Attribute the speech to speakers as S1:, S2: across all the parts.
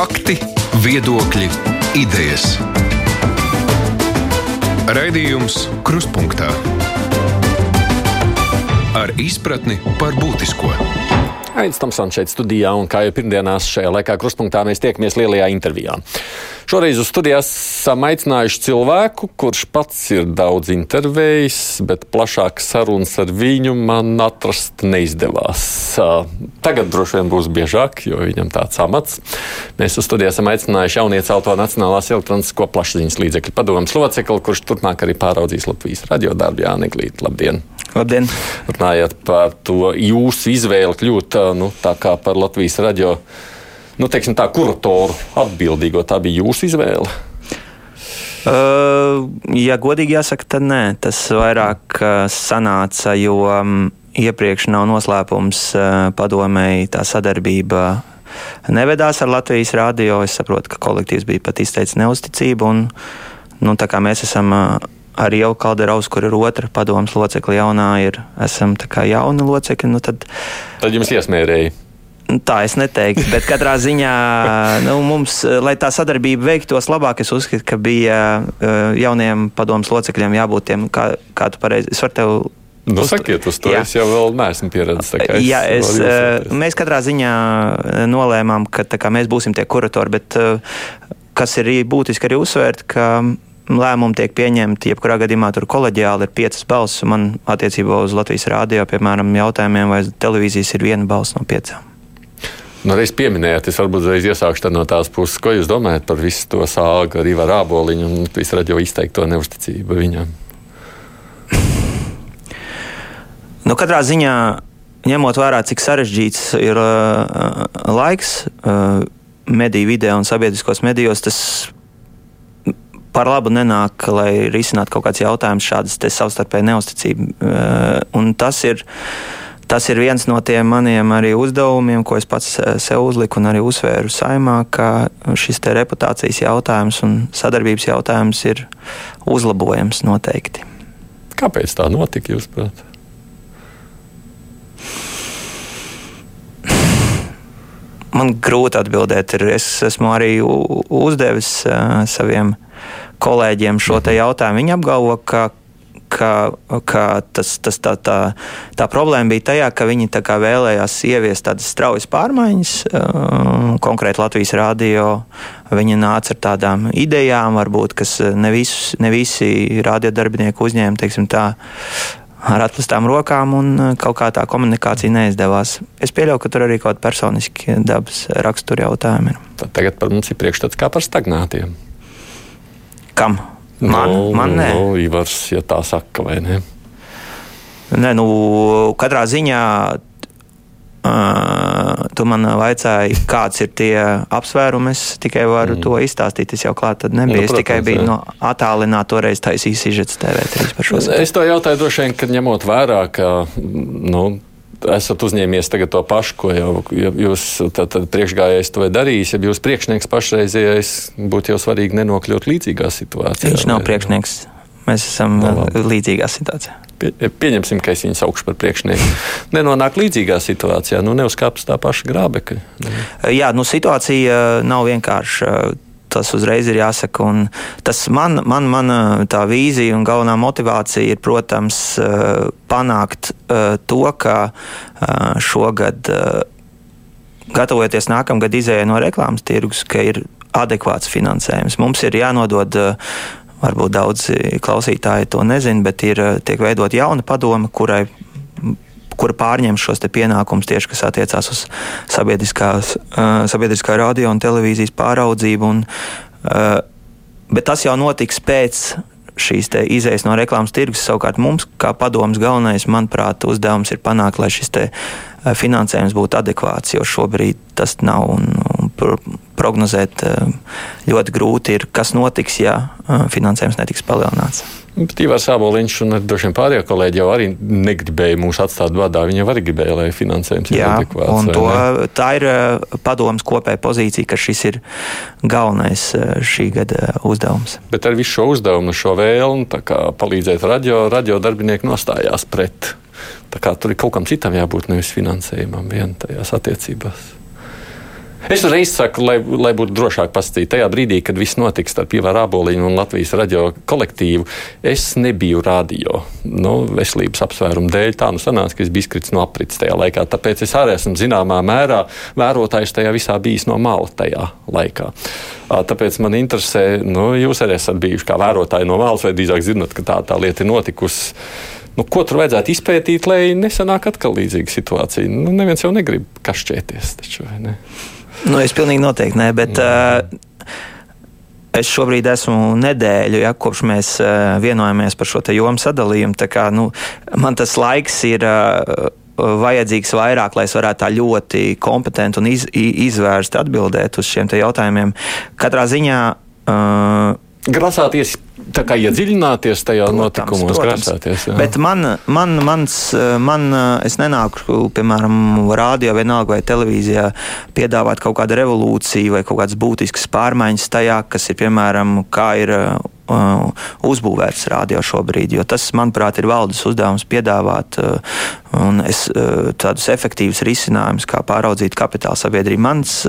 S1: Fakti, viedokļi, idejas. Raidījums Kruspunkta ar izpratni par būtisko.
S2: Aizsmeļamies šeit studijā, un kā jau pirmdienās šajā laikā krustpunktā mēs tiekamies lielajā intervijā. Šoreiz uz studijās esam aicinājuši cilvēku, kurš pats ir daudz intervējis, bet plašākas sarunas ar viņu man atrast neizdevās. Tagad droši vien būs biežāk, jo viņam tāds amats. Mēs uz studiju esam aicinājuši jaunieci auto Nacionālās elektronisko plašsaziņas līdzekļu padomus locekli, kurš turpmāk arī pāraudzīs Latvijas radiodarbu Jāni Glīt. Labdien!
S3: Labdien!
S2: Runājot par to jūsu izvēli kļūt nu, par Latvijas radio nu, teiksim, tā kuratoru atbildīgo. Tā bija jūsu izvēle.
S3: Uh, ja godīgi jāsaka, tad nē, tas vairāk uh, sanāca, jo um, iepriekš nav noslēpums uh, padomēji tā sadarbība. Nevedās ar Latvijas rādio. Es saprotu, ka kolektīvs bija pat izteicis neusticību. Un, nu, tā kā mēs esam ar Ievu Kalderovs, kur ir otra padomas locekla, jaunā ir, esam jauni locekļi. Nu tad,
S2: tad jums iesmērēja.
S3: Nu, tā es neteiktu, bet katrā ziņā nu, mums, lai tā sadarbība veiktos labāk, es uzskatu, ka bija uh, jauniem padomus locekļiem jābūt tiem, kā, kā tu pareizi. Es varu tev
S2: Nu, sakiet, uz to jā. es jau neesmu pieredzējis. Es
S3: jā, es, uh, mēs katrā ziņā nolēmām, ka kā, mēs būsim tie kuratori, bet kas ir būtiski arī uzsvērt, ka lēmumi tiek pieņemti, jebkurā gadījumā tur koleģiāli ir piecas balss. Man attiecībā uz Latvijas rādio, piemēram, jautājumiem vai televīzijas ir viena balss no piecām.
S2: Nu, reiz pieminējāt, es varbūt reiz iesākšu no tās puses, ko jūs domājat par visu to sāgu ar Ivaru Āboliņu un visu radio izteikto neusticību viņam?
S3: Nu, katrā ziņā, ņemot vērā, cik sarežģīts ir uh, laiks uh, mediju vidē un sabiedriskos medijos, tas par labu nenāk, lai risinātu kaut kāds jautājums šādas savstarpēji neusticību. Uh, un tas ir. Uh, tas ir viens no tiem maniem arī uzdevumiem, ko es pats eh, sev uzliku un arī uzsvēru saimā, ka šis reputācijas jautājums un sadarbības jautājums ir uzlabojams noteikti.
S2: Kāpēc tā notika, jūsuprāt?
S3: Man grūti atbildēt. Es esmu arī uzdevis uh, saviem kolēģiem šo jautājumu. Viņi apgalvo, ka ka, ka tas, tas tā, tā, tā problēma bija tajā, ka viņi vēlējās ieviest tādas straujas pārmaiņas. Uh, konkrēti Latvijas rādio viņi nāca ar tādām idejām, varbūt, kas ne, visus, ne visi radiodarbinieki uzņēma tā, ar atklātām rokām, un kaut kā tā komunikācija neizdevās. Es pieļauju, ka tur arī kaut kāda personiska dabas rakstura jautājumi ir.
S2: Tad tagad par mums ir priekšstats kā par stagnātiem.
S3: Kam? Man,
S2: nu,
S3: man nē.
S2: Nu, Ivars, ja tā saka, vai ne?
S3: Nē, nu, katrā ziņā Uh, tu man vaicāji, kāds ir tie apsvērumi. Es tikai varu mm. to izstāstīt. Es jau klāt nebiju. Nu, protams, es tikai biju no attālināta toreiz taisījis izžets TV3 par šo.
S2: Es to jautāju droši vien, kad ņemot vērā, ka nu, esat uzņēmies to pašu, ko jau jūs priekšgājējis to darījis. Ja jūs priekšnieks pašreizējais būtu jau svarīgi nenokļūt līdzīgā situācijā.
S3: Viņš nav vai, priekšnieks. Mēs esam no, nu, līdzīgā situācijā.
S2: Pie, pieņemsim, ka es viņu saukšu par priekšnieku. Nenonāk līdzīgā situācijā, nu neuzkāpst tā paša grābekļa.
S3: Jā, nu situācija nav vienkārša tas uzreiz ir jāsaka. Un tas man, man, man tā vīzija un galvenā motivācija ir, protams, eh, panākt eh, to, ka eh, šogad, gatavojoties nākamgad izējai no reklāmas tirgus, ka ir adekvāts finansējums. Mums ir jānodod varbūt daudzi klausītāji to nezina, bet ir tiek veidot jauna padome, kurai kura pārņem šos pienākumus tieši, kas attiecās uz sabiedriskā radio un televīzijas pāraudzību. Un, bet tas jau notiks pēc šīs izējas no reklāmas tirgus. Savukārt mums, kā padomus galvenais, manuprāt, uzdevums ir panākt, lai šis finansējums būtu adekvāts, jo šobrīd tas nav. Un, un prognozēt ļoti grūti ir, kas notiks, ja finansējums netiks palielināts.
S2: Tīvārs Sāboliņš un droši vien pārējie kolēģi jau arī negribēja mūs atstāt badā. Viņi arī gribēja, lai finansējums
S3: ir adekvāts. Un to, tā ir eh, padomas kopēja pozīcija, ka šis ir galvenais eh, šī gada uzdevums.
S2: Bet ar visu šo uzdevumu, šo vēlmu palīdzēt radio, radio darbinieki nostājās pret. Tur ir kaut kam citam jābūt, nevis finansējumam vien tajās attiecībās. Es uzreiz saku, lai, lai būtu drošāk pastāstīt. Tajā brīdī, kad viss notiks starp Ievāru Aboliņu un Latvijas radio kolektīvu, es nebiju radio. Nu, veselības apsvērumu dēļ tā nu sanāca, ka es biju izkritis no aprits tajā laikā. Tāpēc es arī esmu zināmā mērā vērotājs tajā visā bijis no malas tajā laikā. Tāpēc man interesē, nu, jūs arī esat bijuši kā vērotāji no malas, vai drīzāk zinat, ka tā, tā lieta ir notikusi. Nu, ko tur vajadzētu izpētīt, lai nesanāk atkal līdzīga situācija? Nu, neviens jau negrib kašķēties. Taču, ne?
S3: Nu, es pilnīgi noteikti nē, bet. Uh, Es šobrīd esmu nedēļu, ja, kopš mēs uh, vienojamies par šo jomu sadalījumu. Kā, nu, man tas laiks ir uh, vajadzīgs vairāk, lai es varētu tā ļoti kompetenti un iz, izvērsti atbildēt uz šiem jautājumiem. Katrā ziņā. Uh,
S2: Grasāties tā kā iedziļināties tajā protams, notikumos, grasāties. Jā.
S3: Bet man, man, mans, man, es nenāku, piemēram, rādio vienalga vai televīzijā piedāvāt kaut kādu revolūciju vai kaut kādas būtiskas pārmaiņas tajā, kas ir, piemēram, kā ir uh, uzbūvēts radio šobrīd. Jo tas, manuprāt, ir valdes uzdevums piedāvāt es, tādus efektīvus risinājumus, kā pāraudzīt kapitāla sabiedrību. Mans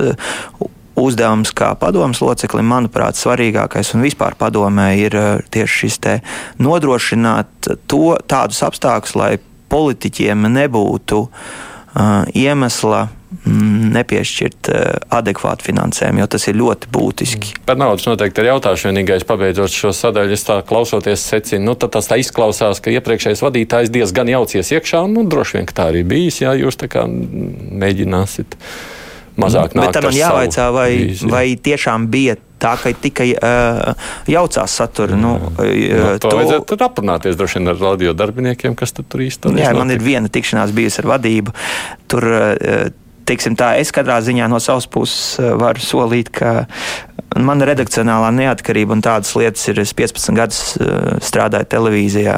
S3: uzdevums kā padomus loceklim, manuprāt, svarīgākais un vispār padomē ir eh, tieši šis nodrošināt to, tādus apstākļus, lai politiķiem nebūtu uh, iemesla mm, nepiešķirt uh, adekvātu finansējumu, jo tas ir ļoti būtiski.
S2: Par naudas noteikti ir jautāšu. Vienīgais, pabeidzot šo sadaļu, es tā klausoties, secinu, nu, tas tā izklausās, ka iepriekšējais vadītājs diezgan jaucies iekšā, un nu, droši vien, tā arī bijis, ja jūs tā kā mēģināsiet mazāk nāk.
S3: Bet man jāvaicā, vai, vīzi. vai tiešām bija tā, ka tikai uh, jaucās satura. Nu, uh,
S2: no, to, to vajadzētu aprunāties droši vien ar radio darbiniekiem, kas tur īstenībā
S3: ir. Jā, man ir viena tikšanās bijusi ar vadību. Tur, uh, teiksim tā, es katrā ziņā no savas puses varu solīt, ka mana redakcionālā neatkarība un tādas lietas ir. Es 15 gadus strādāju televīzijā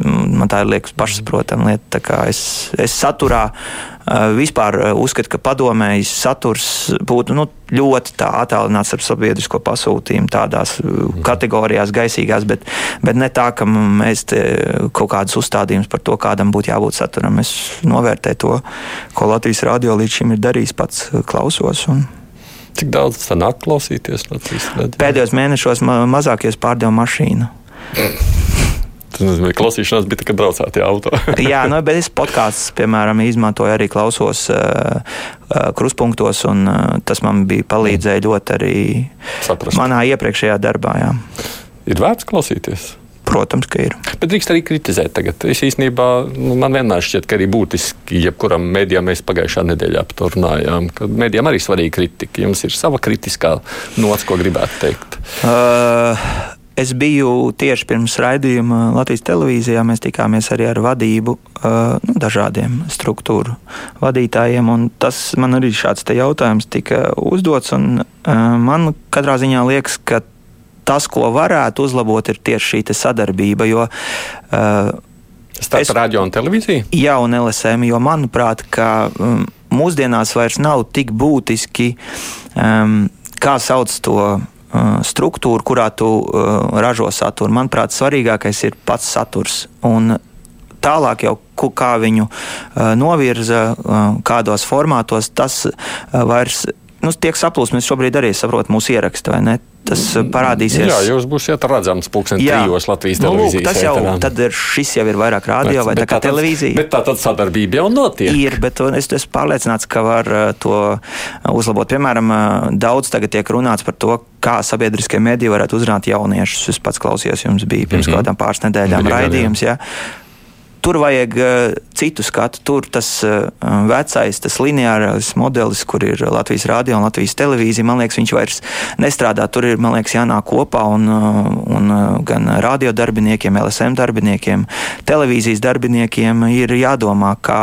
S3: Man tā ir liekas pašsaprotama lieta. Es, es saturā vispār uzskatu, ka padomējas saturs būtu nu, ļoti attālināts ar sabiedrisko pasūtījumu, tādās mhm. kategorijās, gaisīgās, bet, bet ne tā, ka mēs kaut kādus uzstādījumus par to, kādam būtu jābūt saturam. Es novērtēju to, ko Latvijas radio līdz šim ir darījis, pats klausos. Un,
S2: Cik daudz tā nāk klausīties Latvijas radio?
S3: Pēdējos mēnešos ma mazākais pārdeva mašīnu.
S2: Ka klausīšanās bija tikai braucēt ar auto.
S3: Jā, nu, bet es podkāstus, piemēram, izmantoju arī klausos uh, kruspunktos, un uh, tas man bija palīdzēja ļoti arī Saprast. manā iepriekšējā darbā. Jā.
S2: Ir vērts klausīties.
S3: Protams, ka ir.
S2: Bet drīkst arī kritizēt. Tagad. Es īstenībā, nu, man vienmēr šķiet, ka arī būtiski, jebkuram mēdījam mēs pagājušā nedēļā par to runājām, ka mēdījam arī svarīga kritika. Jums ir sava kritiskā nots, ko gribētu teikt.
S3: Uh, Es biju tieši pirms raidījuma Latvijas televīzijā. Mēs tikāmies arī ar vadību, nu, dažādiem struktūru vadītājiem. Tas man arī šāds jautājums tika uzdots. Man katrā ziņā liekas, ka tas, ko varētu uzlabot, ir tieši šī sadarbība. Jo,
S2: Starp es, radio un televīziju?
S3: Jā, un LSM, jo manuprāt, ka um, mūsdienās vairs nav tik būtiski, um, kā sauc to struktūru, kurā tu uh, ražo saturu. Manuprāt, svarīgākais ir pats saturs. Un tālāk jau kā viņu uh, novirza, kādos formātos, tas vairs nu, tiek saplūst. Mēs šobrīd arī saprotam mūsu ierakstu, vai ne? Tas parādīsies.
S2: Jā, jūs būsiet redzams pulksten trijos Latvijas nu, televīzijas.
S3: Tas jau, tad ir, šis jau ir vairāk rādio vai bet, tā kā tā televīzija.
S2: Bet tā tad sadarbība jau notiek.
S3: Ir, bet es esmu pārliecināts, ka var to uzlabot. Piemēram, daudz tagad tiek runāts par to, kā sabiedriskie mediji varētu uzrunāt jauniešus. Es pats klausījos, jums bija pirms mm -hmm. kādām pāris nedēļām raidījums. Jā. Tur vajag uh, citu skatu. Tur tas uh, vecais, tas lineārais modelis, kur ir Latvijas rādio un Latvijas televīzija, man liekas, viņš vairs nestrādā. Tur ir, man liekas, jānāk kopā un, uh, un gan radio darbiniekiem, LSM darbiniekiem, televīzijas darbiniekiem ir jādomā, kā,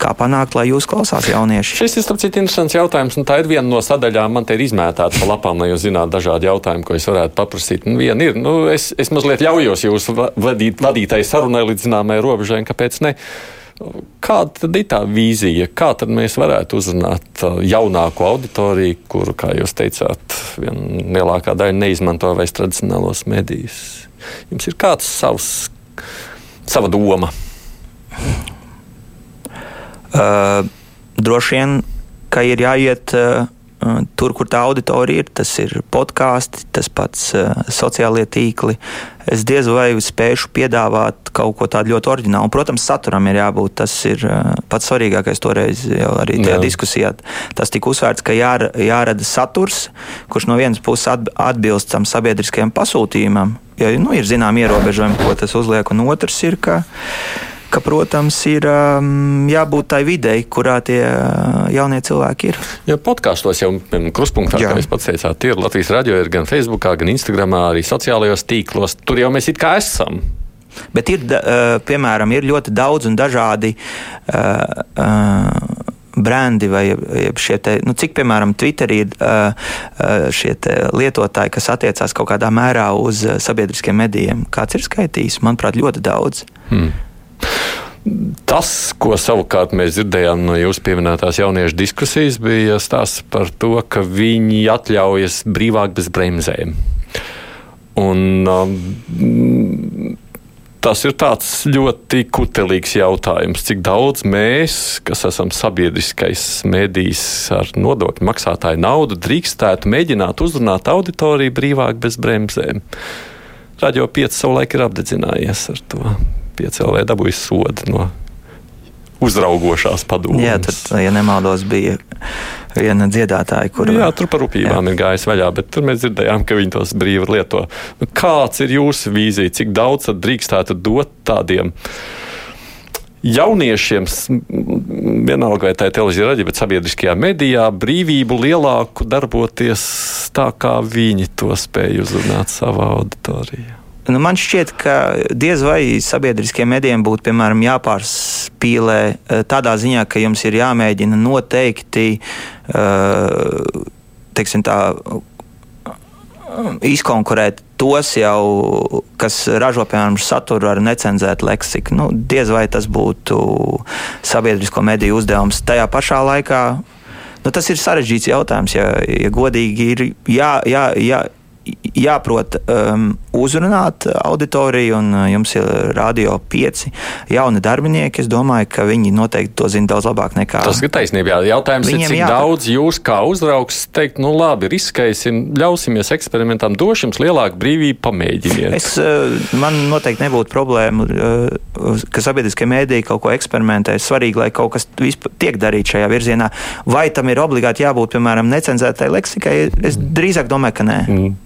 S3: kā panākt, lai jūs klausās jaunieši.
S2: Šis ir, starp citu, interesants jautājums, un tā ir viena no sadaļām. Man te ir izmētāta pa lapām, lai jūs zinātu dažādi jautājumi, ko es varētu paprasīt. Un viena ir, nu, es, es mazliet ļaujos jūsu vadīt, vadītāju sarunai līdz zināmai robežai robežai, kāpēc ne? Kāda ir tā vīzija? Kā tad mēs varētu uzrunāt jaunāko auditoriju, kuru, kā jūs teicāt, lielākā daļa neizmanto vairs tradicionālos medijus? Jums ir kāds savs, sava doma?
S3: Uh, droši vien, ka ir jāiet uh, tur, kur tā auditorija ir, tas ir podkāsti, tas pats sociālie tīkli. Es diez vai spēšu piedāvāt kaut ko tādu ļoti oriģinālu. Protams, saturam ir jābūt. Tas ir pats svarīgākais toreiz jau arī tajā Jā. diskusijā. Tas tika uzsvērts, ka jā, jārada saturs, kurš no vienas puses atbilst tam sabiedriskajam pasūtījumam, jo nu, ir zināmi ierobežojumi, ko tas uzliek, un otrs ir, ka ka, protams, ir um, jābūt tai videi, kurā tie uh, jaunie cilvēki ir.
S2: Ja podkāstos jau kruspunktā, Jā. kā jūs pats teicāt, ir Latvijas radio, ir gan Facebook, gan Instagram, arī sociālajos tīklos. Tur jau mēs it kā esam.
S3: Bet ir, uh, piemēram, ir ļoti daudz un dažādi. Uh, uh, brendi vai šie te, nu, cik, piemēram, Twitterī ir uh, šie lietotāji, kas attiecās kaut kādā mērā uz sabiedriskiem medijiem. Kāds ir skaitījis? Manuprāt, ļoti daudz. Hmm.
S2: Tas, ko savukārt mēs dzirdējām no jūsu pieminētās jauniešu diskusijas, bija stāsts par to, ka viņi atļaujas brīvāk bez bremzēm. Un, um, tas ir ļoti kutelīgs jautājums, cik daudz mēs, kas esam sabiedriskais mēdījis ar nodokļu maksātāju naudu, drīkstētu mēģināt uzrunāt auditoriju brīvāk bez bremzēm. Radio 5 savulaik ir apdedzinājies ar to piecēlē dabūjis sodu no uzraugošās padomus.
S3: Jā, tur, ja nemaldos, bija viena dziedātāja, kur.
S2: Jā, tur par rūpībām jā. ir gājis vaļā, bet tur mēs dzirdējām, ka viņi tos brīvi lieto. Nu, kāds ir jūsu vīzija, cik daudz drīkstētu dot tādiem? Jauniešiem, vienalga vai tā ir televīzija, raidījuma, bet sabiedriskajā medijā, brīvību lielāku darboties tā, kā viņi to spēj uzrunāt savā auditorijā.
S3: Nu, man šķiet, ka diez vai sabiedriskiem medijiem būtu piemēram, jāpārspīlē eh, tādā ziņā, ka jums ir jāmēģina noteikti eh, teiksim, tā, izkonkurēt tos jau, kas ražo piemēram saturu ar necenzētu leksiku. Nu, diez vai tas būtu sabiedrisko mediju uzdevums. Tajā pašā laikā nu, tas ir sarežģīts jautājums. Ja, ja godīgi ir jā, jā, jā, jāprot um, uzrunāt auditoriju, un uh, jums ir radio pieci jauni darbinieki. Es domāju, ka viņi noteikti to zina daudz labāk nekā.
S2: Tas ir taisnība. Jā. Jautājums Viņiem ir, cik jā... daudz jūs kā uzraugs teikt, nu labi, riskēsim, ļausimies eksperimentam, došu jums lielāku brīvību, pamēģiniet.
S3: Es, uh, man noteikti nebūtu problēma, uh, ka sabiedriskie mēdīji kaut ko eksperimentē. Svarīgi, lai kaut kas tiek darīts šajā virzienā. Vai tam ir obligāti jābūt, piemēram, necenzētai leksikai? Es drīzāk domāju, ka nē. Mm.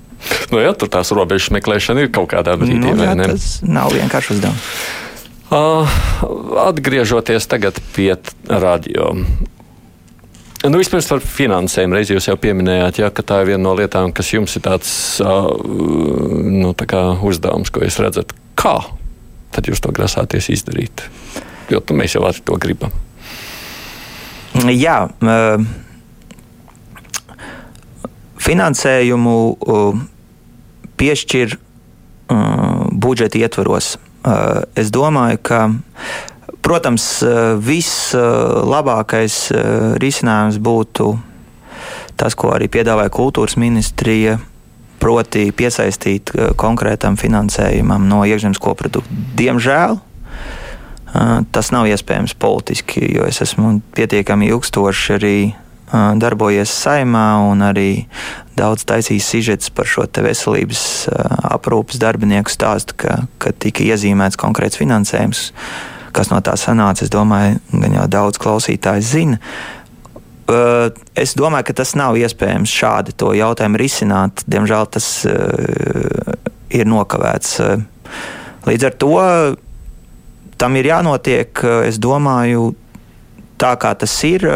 S2: Nu, jā, tur tās robežas meklēšana ir kaut kādā brīdī. Nu, jā,
S3: tas nav vienkārši uzdevums.
S2: Uh, atgriežoties tagad pie radio. Nu, vispirms par finansēm. Reiz jūs jau pieminējāt, jā, ka tā ir viena no lietām, kas jums ir tāds uh, nu, tā uzdevums, ko jūs redzat. Kā tad jūs to grasāties izdarīt? Jo mēs jau to gribam.
S3: Jā, uh, finansējumu uh, piešķir uh, budžeta ietvaros. Uh, es domāju, ka, protams, uh, vislabākais uh, risinājums būtu tas, ko arī piedāvāja kultūras ministrija, proti, piesaistīt uh, konkrētam finansējumam no iekšzemes koprodukta. Diemžēl uh, tas nav iespējams politiski, jo es esmu pietiekami ilgstoši arī darbojies saimā un arī daudz taisījis sižets par šo veselības aprūpas darbinieku stāstu, ka, ka tika iezīmēts konkrēts finansējums. Kas no tā sanāca, es domāju, gan jau daudz klausītāju zina. Es domāju, ka tas nav iespējams šādi to jautājumu risināt. Diemžēl tas ir nokavēts. Līdz ar to tam ir jānotiek, es domāju, tā kā tas ir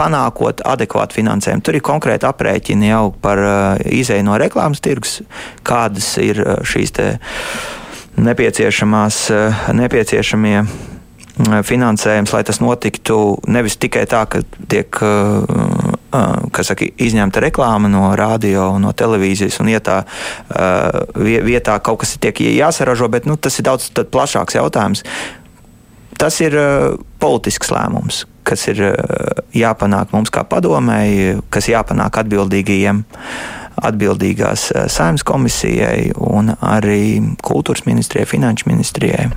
S3: panākot adekvātu finansējumu. Tur ir konkrēti aprēķini jau par uh, izēju no reklāmas tirgus, kādas ir uh, šīs nepieciešamās, uh, nepieciešamie finansējums, lai tas notiktu nevis tikai tā, ka tiek saka, izņemta reklāma no radio, no televīzijas un ietā, vietā kaut kas tiek jāsaražo, bet nu, tas ir daudz plašāks jautājums. Tas ir politisks lēmums, kas ir jāpanāk mums kā padomēji, kas jāpanāk atbildīgajiem atbildīgās saimnes komisijai un arī kultūras ministrijai, finanšu ministrijai.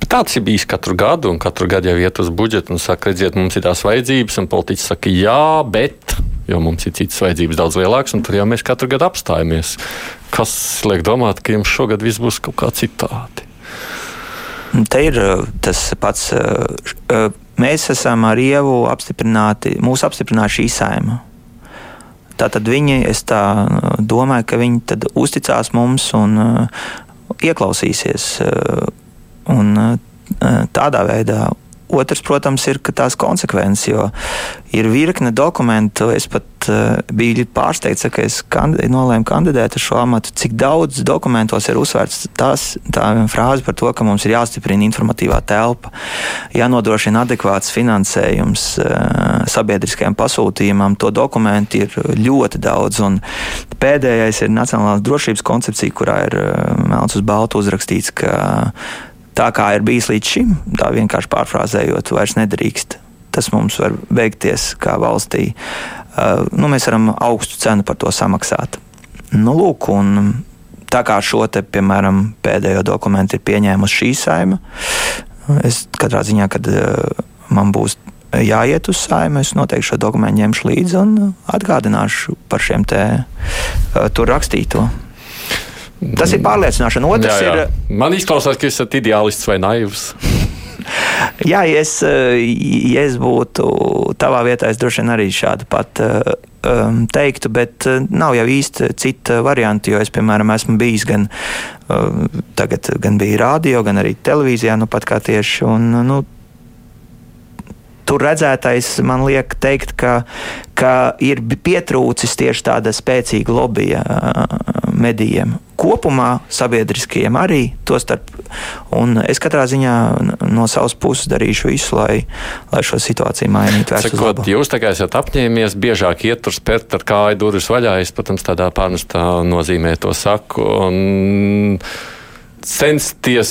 S2: Bet tāds ir bijis katru gadu, un katru gadu jau iet uz budžetu un saka, redziet, mums ir tās vajadzības, un politiķi saka, jā, bet. jo mums ir citas vajadzības daudz lielākas, un tur jau mēs katru gadu apstājamies. Kas liek domāt, ka jums šogad viss būs kaut kā citādi?
S3: Te ir tas pats. Mēs esam ar Ievu apstiprināti, mūsu apstiprināja šī saima. Tātad viņi, es tā domāju, ka viņi uzticās mums un ieklausīsies. Un, tādā veidā Otrs, protams, ir tās konsekvences, jo ir virkne dokumentu. Es pat uh, biju pārsteigts, ka es kandid nolēmu kandidēt uz šo amatu, cik daudz dokumentos ir uzsvērts tās, tā frāze par to, ka mums ir jāstiprina informatīvā telpa, jānodrošina adekvāts finansējums uh, sabiedriskajam pasūtījumam. To dokumentu ir ļoti daudz. Pēdējais ir Nacionālās drošības koncepcija, kurā ir uh, melns uz baltu uzrakstīts, ka tā kā ir bijis līdz šim, tā vienkārši pārfrāzējot, vairs nedrīkst. Tas mums var beigties kā valstī. Uh, nu, mēs varam augstu cenu par to samaksāt. Nu, lūk, un tā kā šo te, piemēram, pēdējo dokumentu ir pieņēmusi šī saima, es katrā ziņā, kad uh, man būs jāiet uz saimē, es noteikti šo dokumentu ņemšu līdzi un atgādināšu par šiem te uh, tur rakstīto. Tas ir pārliecināšana. Otrs jā, jā.
S2: ir. Man izklausās, ka esat ideālists vai naivs.
S3: jā, ja es, ja es būtu tavā vietā, es droši vien arī šādu pat um, teiktu, bet nav jau īsti cita varianta, jo es, piemēram, esmu bijis gan, um, tagad, gan bija rādio, gan arī televīzijā, nu pat kā tieši. Un, nu, tur redzētais man liek teikt, ka, ka ir pietrūcis tieši tāda spēcīga lobija medijiem. Kopumā sabiedriskajiem arī to starp. Un es katrā ziņā no savas puses darīšu visu, lai, lai šo situāciju mainītu.
S2: Sakot, jūs kā esat apņēmies biežāk iet tur spērt ar kāju durvis vaļā, es, protams, tādā pārnestā nozīmē to saku. Un censties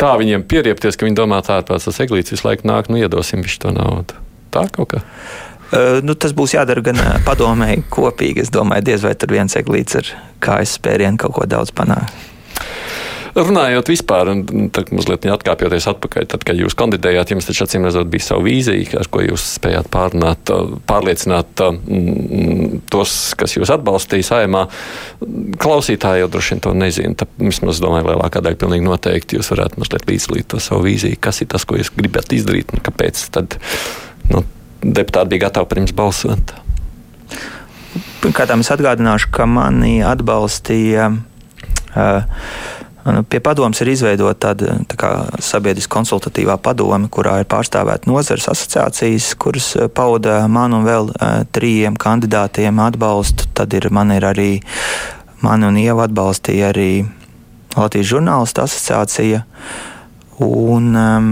S2: tā viņiem pieriepties, ka viņi domā, tā tas eglītis visu laiku nāk, nu iedosim viņš to naudu. Tā kaut kā.
S3: Uh, nu, tas būs jādara gan padomēji kopīgi. Es domāju, diez vai tur viens eglītis ar kājas spērienu kaut ko daudz panākt.
S2: Runājot vispār, un tad mazliet atkāpjoties atpakaļ, tad, kad jūs kandidējāt, jums taču acīm redzot bija savu vīziju, ar ko jūs spējāt pārnāt, pārliecināt mm, tos, kas jūs atbalstīja saimā. Klausītāji jau droši vien to nezina. Tad, vismaz, domāju, lielākā daļa pilnīgi noteikti jūs varētu mazliet līdzlīt to savu vīziju, kas ir tas, ko jūs gribat izdarīt un kāpēc tad nu, deputāti bija gatavi pirms balsot.
S3: Pirmkārt, es atgādināšu, ka mani atbalstīja. Uh, pie padomus ir izveidota tāda tā kā, sabiedriska konsultatīvā padome, kurā ir pārstāvēta nozares asociācijas, kuras eh, pauda man un vēl uh, trījiem kandidātiem atbalstu. Tad ir, man ir arī, man un Ieva atbalstīja arī Latvijas žurnālistu asociācija. Un, um,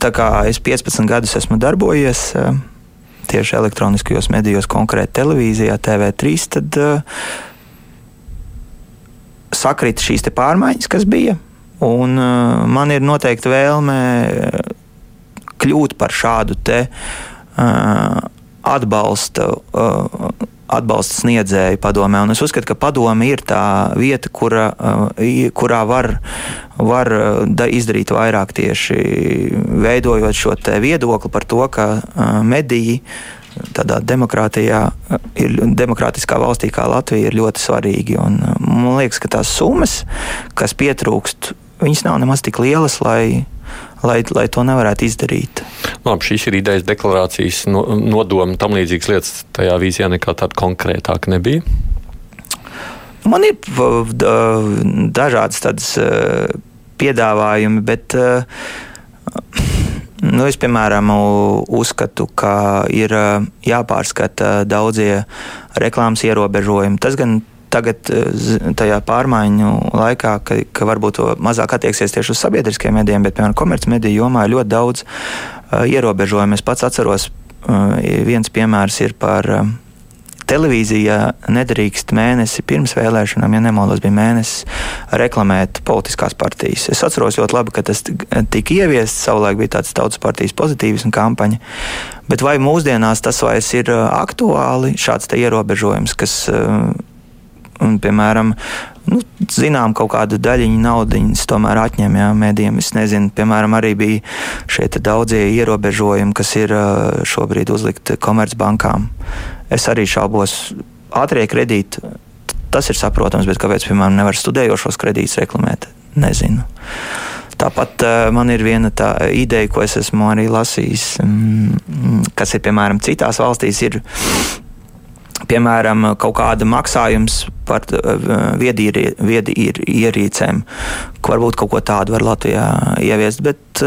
S3: tā kā es 15 gadus esmu darbojies uh, tieši elektroniskajos medijos, konkrēti televīzijā, TV3, tad uh, sakrita šīs pārmaiņas, kas bija. Un, uh, man ir noteikti vēlme uh, kļūt par šādu te, uh, atbalsta, uh, atbalsta sniedzēju padomē. Un es uzskatu, ka padome ir tā vieta, kura, uh, kurā var, var uh, izdarīt vairāk tieši veidojot šo viedokli par to, ka uh, mediji tādā demokrātijā, ir demokrātiskā valstī kā Latvija, ir ļoti svarīgi. Un, man liekas, ka tās summas, kas pietrūkst, viņas nav nemaz tik lielas, lai, lai, lai to nevarētu izdarīt.
S2: Labi, šīs ir idejas, deklarācijas, no, nodomi, tam līdzīgas lietas. Tajā vīzijā nekā tāda konkrētāka nebija.
S3: Man ir dažādas tādas piedāvājumi, bet Nu, es, piemēram, uzskatu, ka ir jāpārskata daudzie reklāmas ierobežojumi. Tas gan tagad, tajā pārmaiņu laikā, ka, ka varbūt mazāk attieksies tieši uz sabiedriskiem medijiem, bet, piemēram, komercmediju jomā ir ļoti daudz uh, ierobežojumu. Es pats atceros, uh, viens piemērs ir par uh, televīzija nedrīkst mēnesi pirms vēlēšanām, ja nemaldos, bija mēnesis reklamēt politiskās partijas. Es atceros ļoti labi, ka tas tika ieviests, savulaik bija tāds tautas partijas pozitīvs un kampaņa. Bet vai mūsdienās tas vairs ir aktuāli, šāds ierobežojums, kas, un, piemēram, nu, zinām, kaut kādu daļiņu naudas tomēr atņem jā, mēdījiem. Es nezinu, piemēram, arī bija šie daudzie ierobežojumi, kas ir šobrīd uzlikti komercbankām. Es arī šaubos, ātrie kredīti, tas ir saprotams, bet kāpēc, piemēram, nevar studējošos kredītus reklamēt? Nezinu. Tāpat uh, man ir viena tā ideja, ko es esmu arī lasījis, mm, kas ir piemēram citās valstīs. Ir, piemēram, kaut kāda maksājums par viedierīcēm, ko varbūt kaut ko tādu var Latvijā ieviest. Bet,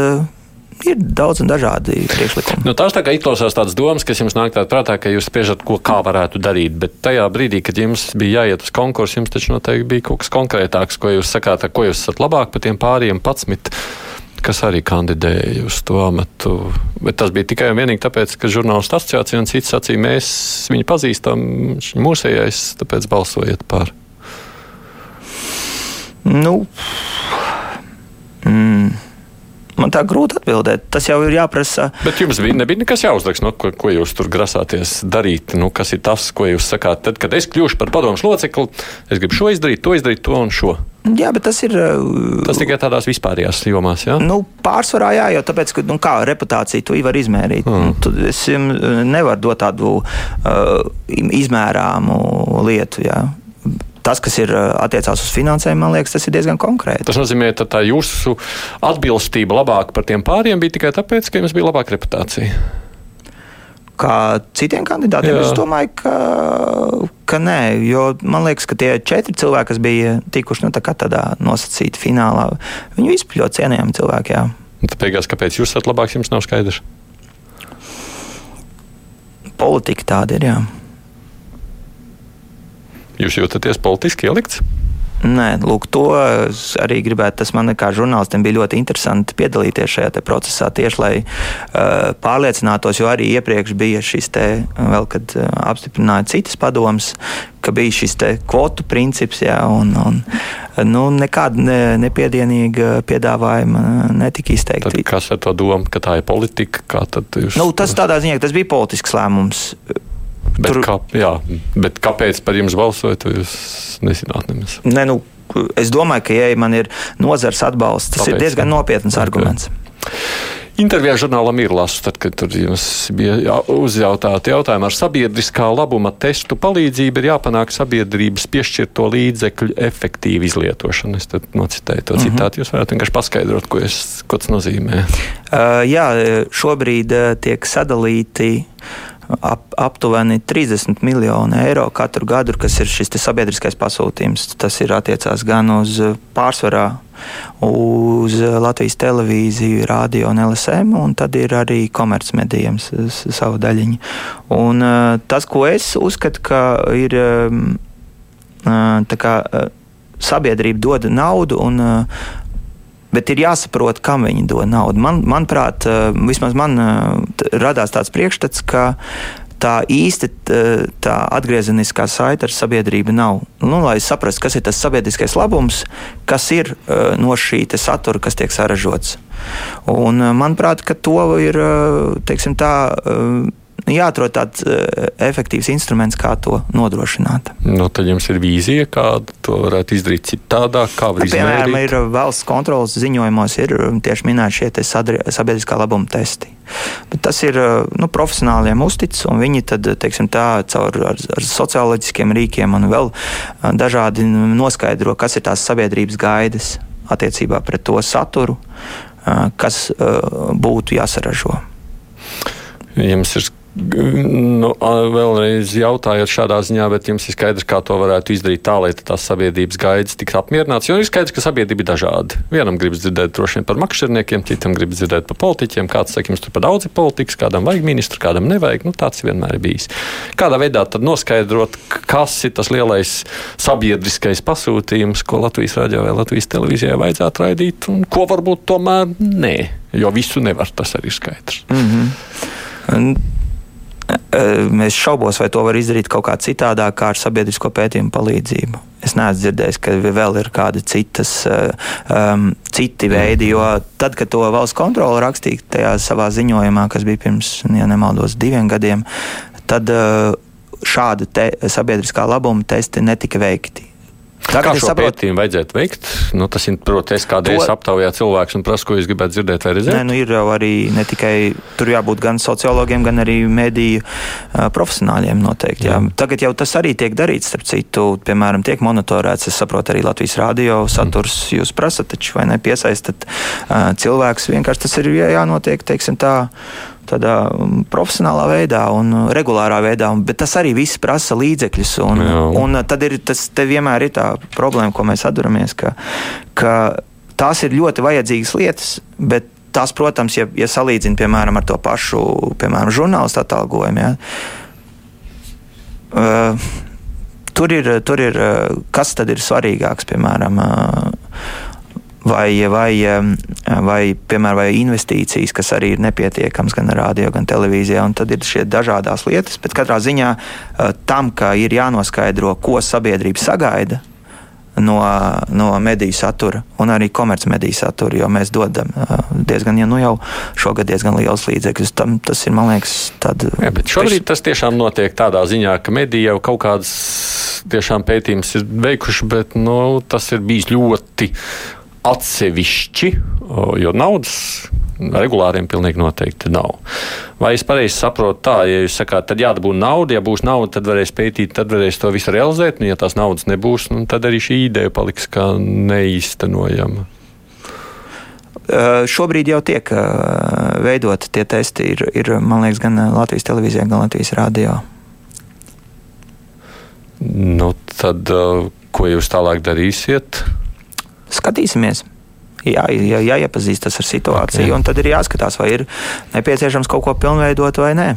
S3: ir daudz un dažādi priekšlikumi.
S2: Nu, tās tā kā izklausās tādas domas, kas jums nāk tādā prātā, ka jūs spriežat, ko kā varētu darīt. Bet tajā brīdī, kad jums bija jāiet uz konkursu, jums taču noteikti bija kaut kas konkrētāks, ko jūs sakāt, ko jūs esat labāk par tiem pāriem patsmit kas arī kandidēja uz to amatu. Bet tas bija tikai un vienīgi tāpēc, ka žurnālistu asociācija un cits sacīja, mēs viņu pazīstam, viņš ir mūsējais, tāpēc balsojiet par.
S3: Nu, mm. Man tā grūti atbildēt. Tas jau ir jāprasa.
S2: Bet jums bija, nebija nekas jāuzraksta, no, ko, ko jūs tur grasāties darīt. Nu, kas ir tas, ko jūs sakāt? Tad, kad es kļūšu par padomus locekli, es gribu šo izdarīt, to izdarīt, to un šo.
S3: Jā, bet tas ir.
S2: Tas tikai tādās vispārējās jomās. Jā?
S3: Nu, pārsvarā jā, jo tāpēc, ka nu, kā reputāciju tu vari izmērīt. Mm. Tu, es nevaru dot tādu uh, izmērāmu lietu. Jā tas, kas ir attiecās uz finansēm, man liekas, tas ir diezgan konkrēti.
S2: Tas nozīmē, ka tā jūsu atbilstība labāk par tiem pāriem bija tikai tāpēc, ka jums bija labāka reputācija.
S3: Kā citiem kandidātiem, Jā. es domāju, ka, ka nē, jo man liekas, ka tie četri cilvēki, kas bija tikuši nu, tā tādā nosacīta finālā, viņi visi ļoti cienījami cilvēki. Jā.
S2: Tad beigās, kāpēc jūs esat labāks, jums nav skaidrs.
S3: Politika tāda ir. Jā.
S2: Jūs jūtaties politiski ielikts?
S3: Nē, lūk, to arī gribētu. Tas man kā žurnālistam bija ļoti interesanti piedalīties šajā procesā, tieši lai uh, pārliecinātos, jo arī iepriekš bija šis te, vēl, kad uh, apstiprināja citas padomas, ka bija šis kvotu princips, jā, un, un nu, nekāda ne, nepiedienīga piedāvājuma netika izteikta.
S2: Tad kas ar to domu, ka tā ir politika? Jūs...
S3: Nu, tas tādā ziņā, tas bija politisks lēmums.
S2: Bet, Tur... kā, jā, bet kāpēc par jums balsojat, jūs nezināt nemaz?
S3: Ne, nu, es domāju, ka, ja man ir nozars atbalsts, tas Tāpēc, ir diezgan nopietns okay. arguments.
S2: Intervijā žurnālam ir lasu, tad, kad tur jums bija uzjautāti jautājumi ar sabiedriskā labuma testu palīdzību, ir jāpanāk sabiedrības piešķirto līdzekļu efektīvu izlietošanu. Es tad nocitēju to mm -hmm. citātu. Jūs varētu vienkārši paskaidrot, ko, es, ko tas nozīmē.
S3: Uh, jā, šobrīd uh, tiek sadalīti ap, aptuveni 30 miljoni eiro katru gadu, kas ir šis sabiedriskais pasūtījums. Tas ir attiecās gan uz pārsvarā uz Latvijas televīziju, radio un LSM, un tad ir arī komercmedijiem savu daļiņu. Un, tas, ko es uzskatu, ka ir kā, sabiedrība dod naudu un Bet ir jāsaprot, kam viņi dod naudu. Man, manuprāt, eh, vismaz man eh, radās tāds priekšstats, ka tā īsti eh, tā atgriezeniskā saite ar sabiedrību nav. Nu, lai saprastu, kas ir tas sabiedriskais labums, kas ir no šī satura, kas tiek saražots. Un, manuprāt, to ir teiksim, tā nu, jāatrod tāds uh, efektīvs instruments, kā to nodrošināt.
S2: Nu, tad jums ir vīzija, kā to varētu izdarīt citādāk, kā var izdarīt.
S3: Piemēram, ir valsts kontrolas ziņojumos ir um, tieši minēti šie sabiedriskā labuma testi. Bet tas ir nu, profesionāliem uzticis, un viņi tad, teiksim, tā, caur ar, ar socioloģiskiem rīkiem un vēl dažādi noskaidro, kas ir tās sabiedrības gaidas attiecībā pret to saturu, kas būtu jāsaražo.
S2: Jums ir Nu, vēlreiz jautājot šādā ziņā, bet jums ir skaidrs, kā to varētu izdarīt tā, lai tās sabiedrības gaidas tiktu apmierināts. Jo ir skaidrs, ka sabiedrība ir dažāda. Vienam gribas dzirdēt droši vien par makšķerniekiem, citam gribas dzirdēt par politiķiem. Kāds saka, jums tur par daudz ir politikas, kādam vajag ministru, kādam nevajag. Nu, tāds vienmēr ir bijis. Kādā veidā tad noskaidrot, kas ir tas lielais sabiedriskais pasūtījums, ko Latvijas radio vai Latvijas televīzijai vajadzētu raidīt, un ko varbūt tomēr nē, jo visu nevar, tas arī ir skaidrs. Mm -hmm.
S3: Es šaubos, vai to var izdarīt kaut kā citādāk, kā ar sabiedrisko pētījumu palīdzību. Es neesmu dzirdējis, ka vēl ir kādi citas, um, citi veidi, jo tad, kad to valsts kontrole rakstīja tajā savā ziņojumā, kas bija pirms, ja nemaldos, diviem gadiem, tad uh, šādi sabiedriskā labuma testi netika veikti.
S2: Tagad Kā šo saprotu, pētījumu vajadzētu veikt? Nu, tas ir, protams, kādreiz to... aptaujā cilvēks un prasa, ko jūs gribētu dzirdēt vai redzēt.
S3: Nē, nu ir jau arī ne tikai tur jābūt gan sociologiem, gan arī mediju profesionāļiem noteikti. Jā. Jā. Tagad jau tas arī tiek darīts, starp citu, piemēram, tiek monitorēts, es saprotu, arī Latvijas radio saturs mm. jūs prasat, taču vai nepiesaistat uh, cilvēks, vienkārši tas ir jānotiek, teiksim tā tādā um, profesionālā veidā un uh, regulārā veidā, bet tas arī viss prasa līdzekļus. Un, Jā. un uh, tad ir tas vienmēr ir tā problēma, ko mēs atduramies, ka, ka tās ir ļoti vajadzīgas lietas, bet tās, protams, ja, ja salīdzina piemēram ar to pašu piemēram, žurnālistu atalgojumu. Ja, uh, tur ir, tur ir, uh, kas tad ir svarīgāks, piemēram, uh, vai, vai, vai, piemēram, vai investīcijas, kas arī ir nepietiekamas gan radio, gan televīzijā. Tad ir šie dažādas lietas, bet katrā ziņā eh, tam, ka ir jānoskaidro, ko sabiedrība sagaida. No, no mediju satura un arī komercmediju satura, jo mēs dodam eh, diezgan, ja nu jau šogad diezgan liels līdzekļus. Tam, tas ir, man liekas, tad.
S2: Jā, bet šobrīd tas tiešām notiek tādā ziņā, ka mediji jau kaut kādas tiešām pētījumus ir veikuši, bet nu, tas ir bijis ļoti atsevišķi, jo naudas regulāriem pilnīgi noteikti nav. Vai es pareizi saprotu tā, ja jūs sakāt, tad jādabū nauda, ja būs nauda, tad varēs pētīt, tad varēs to visu realizēt, un ja tās naudas nebūs, nu, tad arī šī ideja paliks kā neīstenojama.
S3: Šobrīd jau tiek veidoti tie testi, ir, ir man liekas, gan Latvijas televīzijā, gan Latvijas rādio.
S2: Nu, tad, ko jūs tālāk darīsiet?
S3: Skatīsimies. Jā, jā, jāiepazīstas ar situāciju, okay. un tad ir jāskatās, vai ir nepieciešams kaut ko pilnveidot vai nē.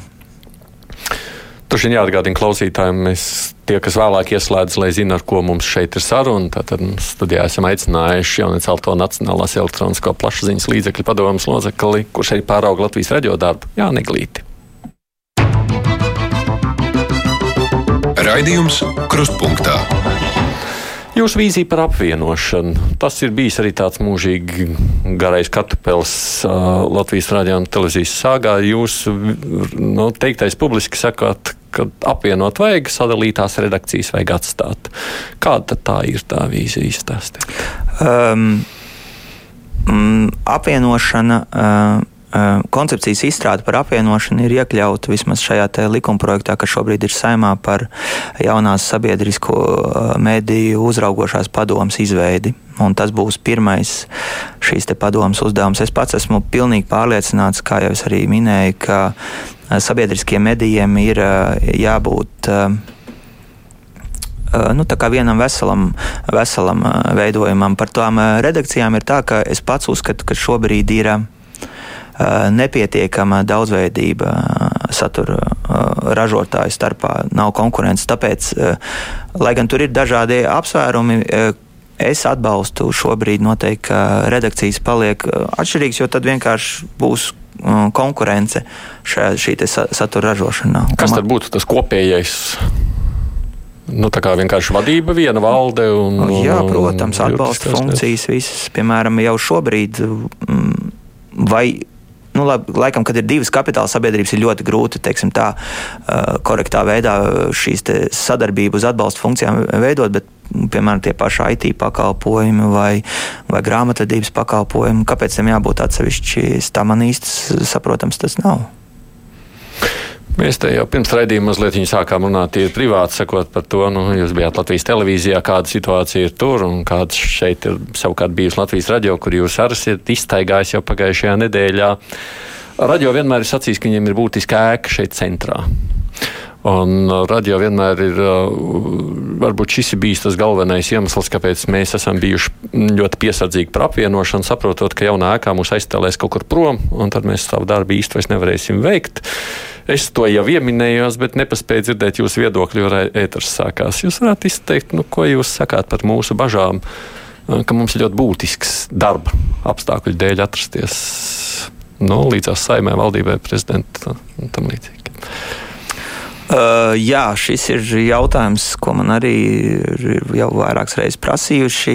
S2: Tur ir jāatgādina klausītājiem, mēs tie, kas vēlāk ieslēdz, lai zinātu, ar ko mums šeit ir saruna. Tātad studijā esam aicinājuši Jaunecēlto Nacionālās elektronisko plašsaziņas līdzekļu padomus locekli, kurš arī pārauga Latvijas radio darbu, Jāni Glīti.
S1: Raidījums Krustpunktā.
S2: Jūsu vīzija par apvienošanu. Tas ir bijis arī tāds mūžīgi garais kartupēlis uh, Latvijas radio un televīzijas sāgā. Jūs nu, teiktais publiski sakāt, ka apvienot vajag, sadalītās redakcijas vajag atstāt. Kāda tā ir tā vīzija izstāstīt? Um,
S3: mm, apvienošana. Uh, koncepcijas izstrāde par apvienošanu ir iekļauta vismaz šajā likumprojektā, kas šobrīd ir saimā par jaunās sabiedrisko mediju uzraugošās padomas izveidi. Un tas būs pirmais šīs padomas uzdevums. Es pats esmu pilnīgi pārliecināts, kā jau es arī minēju, ka sabiedriskiem medijiem ir jābūt nu, vienam veselam, veselam veidojumam. Par tām redakcijām ir tā, ka es pats uzskatu, ka šobrīd ir nepietiekama daudzveidība satura ražotāju starpā, nav konkurences. Tāpēc, lai gan tur ir dažādi apsvērumi, es atbalstu šobrīd noteikti, ka redakcijas paliek atšķirīgas, jo tad vienkārši būs konkurence šajā, šī satura ražošanā.
S2: Kas tad būtu tas kopējais? Nu, tā kā vienkārši vadība, viena valde un.
S3: Jā, protams, atbalsta funkcijas visas. Piemēram, jau šobrīd mm, vai nu, laikam, kad ir divas kapitāla sabiedrības, ir ļoti grūti teiksim, tā, korektā veidā šīs sadarbību uz atbalsta funkcijām veidot. Bet, piemēram, tie paši IT pakalpojumi vai, vai grāmatvedības pakalpojumi, kāpēc tam jābūt atsevišķi, tā man īsti saprotams tas nav.
S2: Mēs te jau pirms raidījuma mazliet sākām runāt privāti, sakot par to, nu, jūs bijāt Latvijas televīzijā, kāda situācija ir tur un kāda šeit ir savukārt bijusi Latvijas radio, kur jūs arī esat iztaigājis jau pagājušajā nedēļā. Radio vienmēr ir sacījis, ka viņiem ir būtiska ēka šeit centrā. Un uh, radio vienmēr ir, uh, varbūt šis ir bijis tas galvenais iemesls, kāpēc mēs esam bijuši ļoti piesardzīgi par apvienošanu, saprotot, ka jaunā ēkā mūs aizstāvēs kaut kur prom, un tad mēs savu darbu īsti vairs nevarēsim veikt. Es to jau pieminējos, bet nepaspēju dzirdēt jūsu viedokli, jo ēters sākās. Jūs varētu izteikt, nu, ko jūs sakāt par mūsu bažām, uh, ka mums ir ļoti būtisks darba apstākļu dēļ atrasties nu, līdzās saimē, valdībai, prezidentam un tam līdzīgi.
S3: Uh, jā, šis ir jautājums, ko man arī ir jau vairākas reizes prasījuši.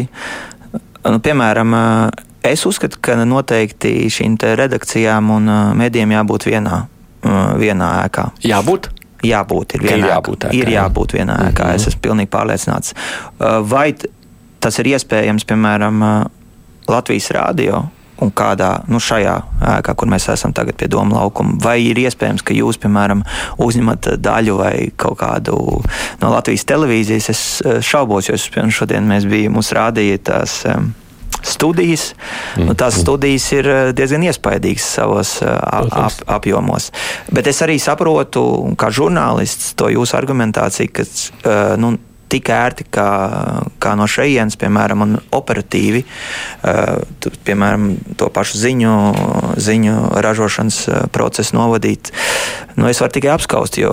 S3: Nu, piemēram, uh, es uzskatu, ka noteikti šīm redakcijām un uh, medijiem jābūt vienā, uh, vienā ēkā.
S2: Jābūt?
S3: Jābūt, ir vienā
S2: ir jābūt, ēkā,
S3: ir jābūt vienā ēkā. Mm -hmm. Es esmu pilnīgi pārliecināts. Vai tas ir iespējams, piemēram, Latvijas rādio un kādā nu, šajā ēkā, kur mēs esam tagad pie Doma laukuma, vai ir iespējams, ka jūs, piemēram, uzņemat daļu vai kaut kādu no Latvijas televīzijas? Es šaubos, jo šodien mēs bijām, mums rādīja tās. Um, studijas. Nu, tās studijas ir diezgan iespaidīgas savos ap, apjomos. Bet es arī saprotu, kā žurnālists, to jūsu argumentāciju, ka nu, tik ērti kā, kā no šejienes, piemēram, un operatīvi, uh, piemēram, to pašu ziņu, ziņu ražošanas procesu novadīt. Nu, es varu tikai apskaust, jo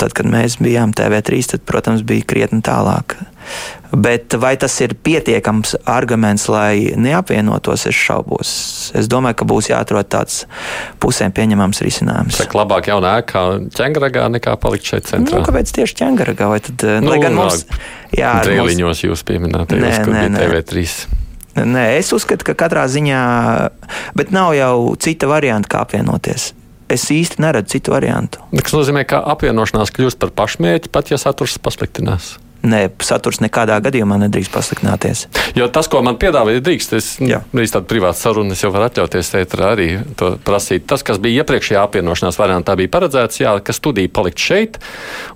S3: tad, kad mēs bijām TV3, tad, protams, bija krietni tālāk. Bet vai tas ir pietiekams arguments, lai neapvienotos, es šaubos. Es domāju, ka būs jāatrod tāds pusēm pieņemams risinājums.
S2: Tā labāk jaunā ēkā ķēngaragā nekā palikt šeit centrā.
S3: Nu, kāpēc tieši ķēngaragā? Tad, eh, nu, lai gan mums...
S2: Jā, Trēliņos mums... jūs pieminējāt, bija TV3.
S3: Nē, es uzskatu, ka katrā ziņā, bet nav jau cita varianta, kā apvienoties es īsti neredzu citu variantu.
S2: Tas nozīmē, ka apvienošanās kļūst par pašmērķi, pat ja saturs pasliktinās.
S3: Nē, saturs nekādā gadījumā nedrīkst pasliktināties.
S2: Jo tas, ko man piedāvāja, drīkst. Es drīz tādu privātu sarunu, es jau varu atļauties teikt, arī to prasīt. Tas, kas bija iepriekšējā apvienošanās variantā, bija paredzēts, jā, ka studija palikt šeit.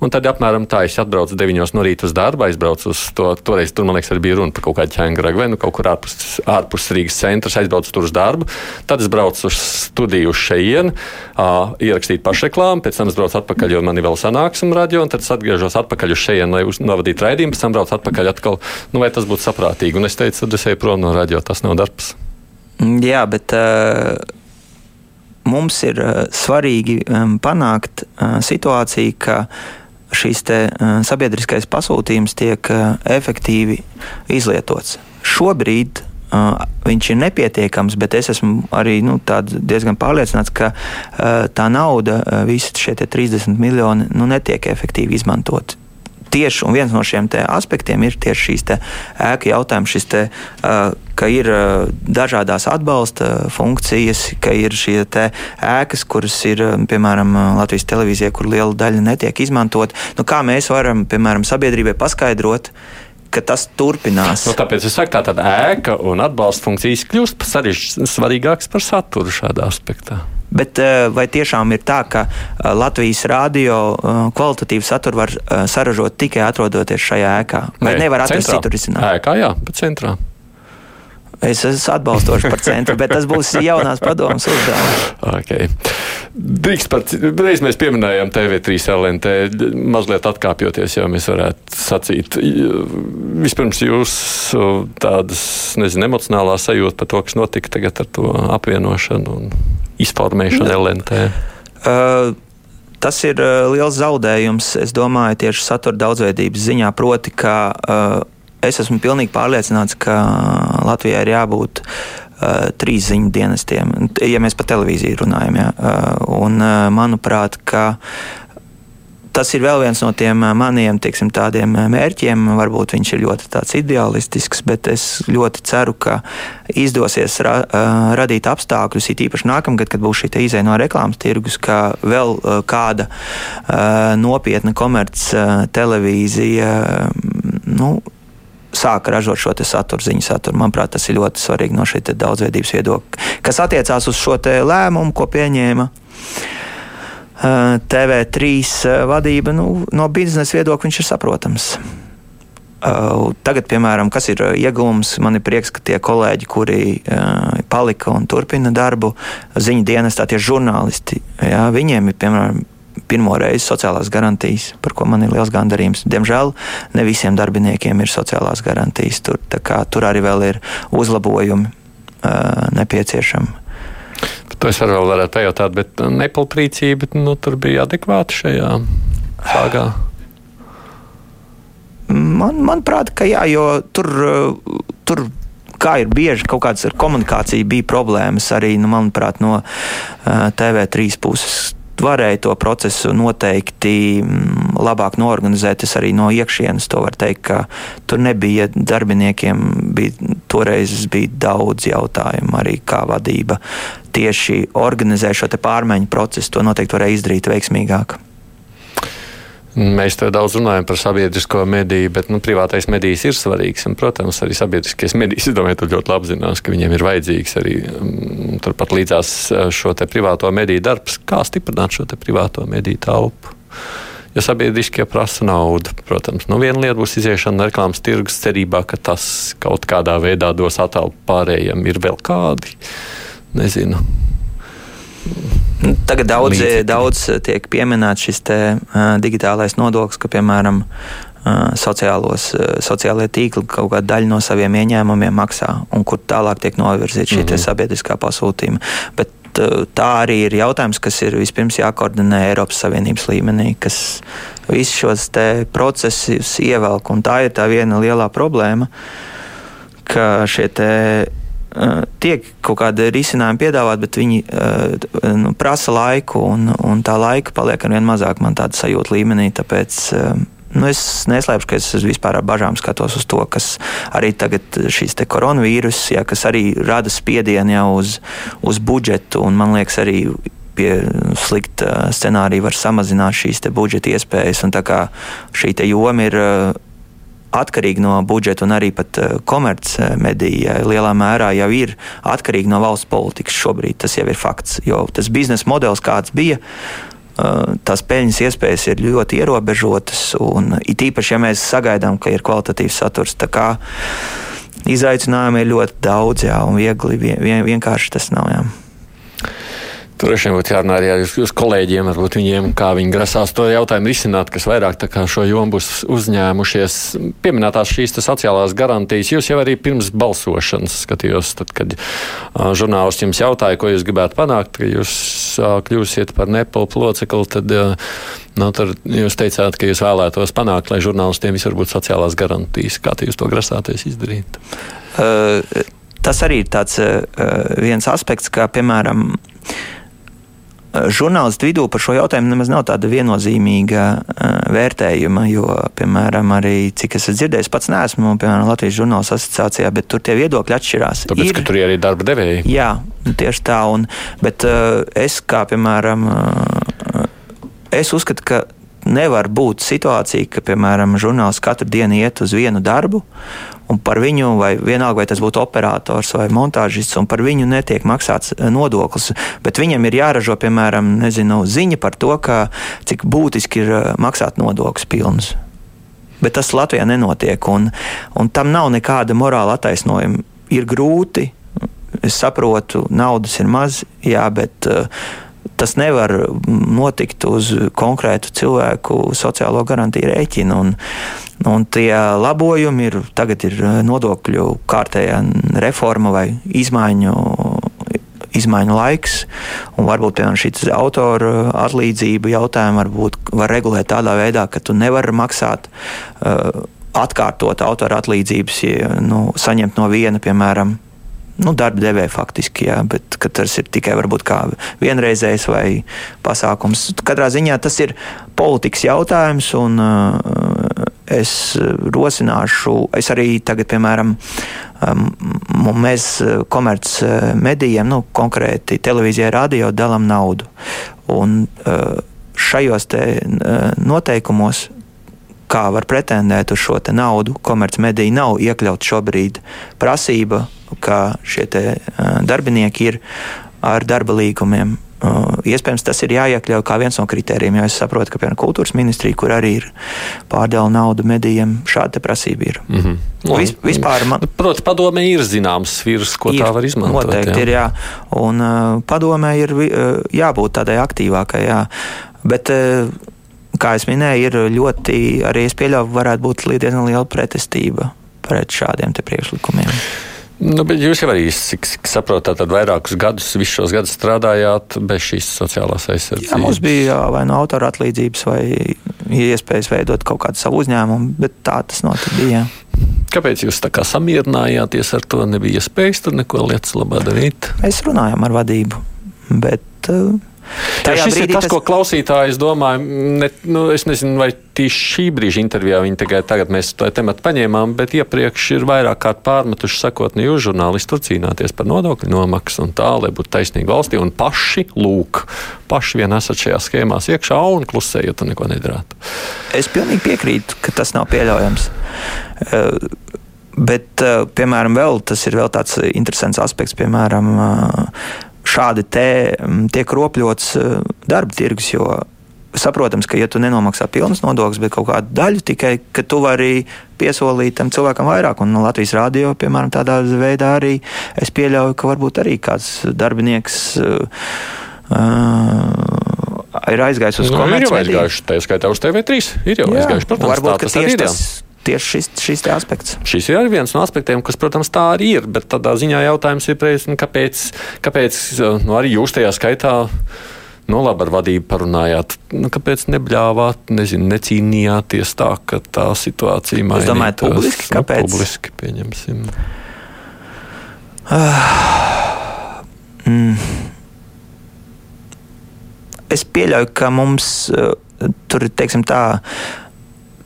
S2: Un tad apmēram tā es atbraucu 9 no rīta uz darbu, aizbraucu uz to. Toreiz tur, man liekas, arī bija runa par kaut kādu ķēngaragu vai nu kaut kur ārpus, ārpus Rīgas centra. Aizbraucu tur uz darbu. Tad es braucu uz studiju uz šejienu, ierakstīt pašreklāmu, pēc tam es braucu atpakaļ, jo man ir vēl sanāksme radio, un tad es atgriežos atpakaļ uz šejienu, lai novadītu vadīt raidījumu, pēc tam brauc atpakaļ atkal. Nu, vai tas būtu saprātīgi? Un es teicu, tad es eju prom no radio, tas nav darbs.
S3: Jā, bet uh, mums ir uh, svarīgi um, panākt uh, situāciju, ka šīs te, uh, sabiedriskais pasūtījums tiek uh, efektīvi izlietots. Šobrīd Uh, viņš ir nepietiekams, bet es esmu arī nu, diezgan pārliecināts, ka uh, tā nauda, uh, visi šie 30 miljoni, nu, netiek efektīvi izmantoti tieši viens no šiem aspektiem ir tieši šīs ēku jautājums, šis te, uh, ka ir uh, dažādas atbalsta funkcijas, ka ir šie ēkas, kuras ir piemēram Latvijas televīzijā, kur liela daļa netiek izmantot. Nu, kā mēs varam, piemēram, sabiedrībai paskaidrot, ka tas turpinās.
S2: Nu, tāpēc es saku, tā tad ēka un atbalsta funkcijas kļūst svarīgākas par saturu šādā aspektā.
S3: Bet eh, vai tiešām ir tā, ka eh, Latvijas rādio eh, kvalitatīvu saturu var saražot tikai atrodoties šajā ēkā? Vai Nē, nevar atrast citur risinājumu?
S2: Ēkā, jā, bet centrā.
S3: Es esmu atbalstošs par centru, bet tas būs jaunās padomas uzdevums.
S2: Okay. Drīkst par, reiz mēs pieminējām TV3 LNT, mazliet atkāpjoties, jau mēs varētu sacīt. Vispirms jūs tādas, nezinu, emocionālā sajūta par to, kas notika tagad ar to apvienošanu un izformēšanu ne. LNT.
S3: Uh, Tas ir liels zaudējums, es domāju, tieši satura daudzveidības ziņā, proti, ka uh, es esmu pilnīgi pārliecināts, ka Latvijai ir jābūt uh, trīs ziņu dienestiem, ja mēs par televīziju runājam. Ja. Uh, un, uh, manuprāt, ka tas ir vēl viens no tiem maniem tiksim, mērķiem. Varbūt viņš ir ļoti ideālistisks, bet es ļoti ceru, ka izdosies ra, uh, radīt apstākļus, it īpaši nākamgad, kad būs šī izēja no reklāmas tirgus, ka vēl uh, kāda uh, nopietna komerc televīzija. Nu, sāka ražot šo saturu, ziņu saturu. Manuprāt, tas ir ļoti svarīgi no šīs daudzveidības viedokļa. Kas attiecās uz šo lēmumu, ko pieņēma TV3 vadība, nu, no biznesa viedokļa viņš ir saprotams. Tagad, piemēram, kas ir iegūms, man ir prieks, ka tie kolēģi, kuri palika un turpina darbu, ziņu dienestā, tie žurnālisti, jā, viņiem ir, piemēram, pirmo reizi sociālās garantijas, par ko man ir liels gandarījums. Diemžēl ne visiem darbiniekiem ir sociālās garantijas. Tur, tur arī vēl ir uzlabojumi uh, nepieciešami.
S2: To es arī varētu pajautāt, bet nepilnprīcība nu, tur bija adekvāta šajā sāgā.
S3: Man, manuprāt, ka jā, jo tur, tur kā ir bieži kaut kādas ar komunikāciju bija problēmas arī, nu, manuprāt, no TV3 puses varēja to procesu noteikti mm, labāk norganizēt. Es arī no iekšienes to varu teikt, ka tur nebija darbiniekiem, bija, toreiz bija daudz jautājumu arī kā vadība. Tieši organizē šo pārmaiņu procesu, to noteikti varēja izdarīt veiksmīgāk.
S2: Mēs te daudz runājam par sabiedrisko mediju, bet nu, privātais medijs ir svarīgs. Un, protams, arī sabiedriskais medijs, es domāju, tur ļoti labi zinās, ka viņiem ir vajadzīgs arī um, turpat līdzās šo privāto mediju darbs. Kā stiprināt šo privāto mediju telpu? Jo sabiedriskie prasa naudu. Protams, nu, viena lieta būs iziešana no reklāmas tirgus cerībā, ka tas kaut kādā veidā dos atalpu pārējiem. Ir vēl kādi, nezinu
S3: Tagad daudz, līdzekļi. daudz tiek pieminēts šis te, uh, digitālais nodoklis, ka, piemēram, uh, sociālos, uh, sociālie tīkli kaut kādu daļu no saviem ieņēmumiem maksā, un kur tālāk tiek novirzīta šī mm -hmm. sabiedriskā pasūtījuma. Bet tā arī ir jautājums, kas ir vispirms jākoordinē Eiropas Savienības līmenī, kas visus šos procesus ievelk. Tā ir tā viena lielā problēma, ka šie tiek kaut kāda risinājuma piedāvāt, bet viņi nu, prasa laiku, un, un tā laika paliek ar vien mazāk man tāda sajūta līmenī. Tāpēc nu, es neslēpšu, ka es vispār ar bažām skatos uz to, kas arī tagad šīs koronavīrus, ja, kas arī rada spiedienu jau uz, uz budžetu, man liekas arī pie slikta scenārija var samazināt šīs budžeta iespējas. Un tā kā šī joma ir atkarīgi no budžeta un arī pat eh, komercmedija lielā mērā jau ir atkarīgi no valsts politikas šobrīd. Tas jau ir fakts, jo tas biznesa modelis, kāds bija, eh, tās peļņas iespējas ir ļoti ierobežotas, un it īpaši, ja mēs sagaidām, ka ir kvalitatīvs saturs. Izaicinājumi ir ļoti daudz, jā, un viegli vien, vienkārši tas nav. Jā.
S2: Tur droši vien būtu jārunā arī ar jūsu kolēģiem, varbūt viņiem, kā viņi grasās to jautājumu risināt, kas vairāk šo jomu būs uzņēmušies. Pieminētās šīs sociālās garantijas, jūs jau arī pirms balsošanas skatījos, tad, kad uh, žurnālisti jums jautāja, ko jūs gribētu panākt, ka jūs uh, kļūsiet par nepilnu locekli, tad, uh, nu, jūs teicāt, ka jūs vēlētos panākt, lai žurnālistiem visur būtu sociālās garantijas. Kā jūs to grasāties izdarīt?
S3: Uh, tas arī ir tāds uh, viens aspekts, kā piemēram, žurnālistu vidū par šo jautājumu nemaz nav tāda viennozīmīga uh, vērtējuma, jo, piemēram, arī cik es dzirdēju, pats neesmu piemēram, Latvijas žurnālistu asociācijā, bet tur tie viedokļi atšķirās.
S2: Tāpēc, ir, ka tur ir arī darba devēji.
S3: Jā, tieši tā. Un, bet uh, es kā, piemēram, es uzskatu, ka nevar būt situācija, ka, piemēram, žurnālists katru dienu iet uz vienu darbu, un par viņu, vai vienalga, vai tas būtu operators vai montāžists, un par viņu netiek maksāts eh, nodoklis. Bet viņam ir jāražo, piemēram, nezinu, ziņa par to, ka, cik būtiski ir eh, maksāt nodokļus pilnus. Bet tas Latvijā nenotiek, un, un tam nav nekāda morāla attaisnojuma. Ir grūti, es saprotu, naudas ir maz, jā, bet uh, tas nevar notikt uz konkrētu cilvēku sociālo garantiju rēķinu. Un, un tie labojumi ir tagad ir nodokļu kārtējā reforma vai izmaiņu. Izmaiņu laiks, un varbūt šī autora atlīdzība jautājumu varbūt var regulēt tādā veidā, ka tu nevari maksāt uh, atkārtot autora atlīdzības, ja nu, saņemt no viena, piemēram, nu, darba devēja faktiski, jā, bet tas ir tikai varbūt kā vienreizējs vai pasākums. Katrā ziņā tas ir politikas jautājums, un uh, es rosināšu, es arī tagad, piemēram, um, mēs komerc medijiem, nu, konkrēti televīzijai, radio dalām naudu. Un uh, šajos te uh, noteikumos kā var pretendēt uz šo naudu. Komercmedija nav iekļauts šobrīd prasība ka šie darbinieki ir ar darba līgumiem. Iespējams, tas ir jāiekļauj kā viens no kritērijiem, jo es saprotu, ka piemēram kultūras ministrija, kur arī ir pārdala naudu medijiem, šāda prasība ir. Mm -hmm.
S2: Nu, Vis, vispār man... Nu, protams, padomē ir zināms vīrus, ko ir, tā var izmantot.
S3: Noteikti jā. ir, jā. Un uh, padomē ir uh, jābūt tādai aktīvākai, jā. Bet, uh, kā es minēju, ir ļoti, arī es pieļauju, varētu būt diezgan liela pretestība pret šādiem priekšlikumiem.
S2: Nu, jūs jau arī, cik, cik saprotat, tad vairākus gadus, visus šos gadus strādājāt bez šīs sociālās aizsardzības.
S3: Jā, mums bija vai no autora atlīdzības, vai iespējas veidot kaut kādu savu uzņēmumu, bet tā tas notika. Bija.
S2: Kāpēc jūs tā kā samierinājāties ar to? Nebija iespējas tur neko lietas labā darīt.
S3: Mēs runājam ar vadību, bet uh,
S2: Jā, šis ir tas, tas, ko klausītājs domāja. Ne, nu, es nezinu, vai tieši šī brīža intervijā viņi tikai tagad mēs to tematu paņēmām, bet iepriekš ir vairāk kārt pārmetuši sakot, ne jūs žurnālisti tur cīnāties par nodokļu nomaksu un tā, lai būtu taisnīgi valstī. Un paši, lūk, paši vien esat šajā schēmās iekšā un klusējot un neko nedarāt.
S3: Es pilnīgi piekrītu, ka tas nav pieļaujams. Uh, Bet, uh, piemēram, vēl, tas ir vēl tāds interesants aspekts, piemēram, uh, šādi te tiek ropļots eh, darba tirgus, jo saprotams, ka, ja tu nenomaksā pilnas nodokļus, bet kaut kādu daļu tikai, ka tu vari piesolīt tam cilvēkam vairāk. Un no Latvijas rādio, piemēram, tādā veidā arī es pieļauju, ka varbūt arī kāds darbinieks. Uh, ir aizgājis uz
S2: nu,
S3: komerciju.
S2: Ir jau aizgājuši, tā skaitā uz TV3. Ir jau Jā, aizgājuši, protams,
S3: varbūt, tā, tas tieši
S2: ir.
S3: Tieši šis, šis aspekts.
S2: Šis ir viens no aspektiem, kas, protams, tā arī ir. Bet tādā ziņā jautājums ir, nu, kāpēc, kāpēc nu, arī jūs tajā skaitā. Nu, labi, ar vadību parunājāt. Nu, kāpēc nebļāvāt, nezinu, necīnījāties tā, ka tā situācija mainās?
S3: Jūs domājat, publiski?
S2: Nu,
S3: kāpēc?
S2: Nu, publiski, pieņemsim.
S3: Uh, mm. Es pieļauju, ka mums uh, tur, teiksim tā,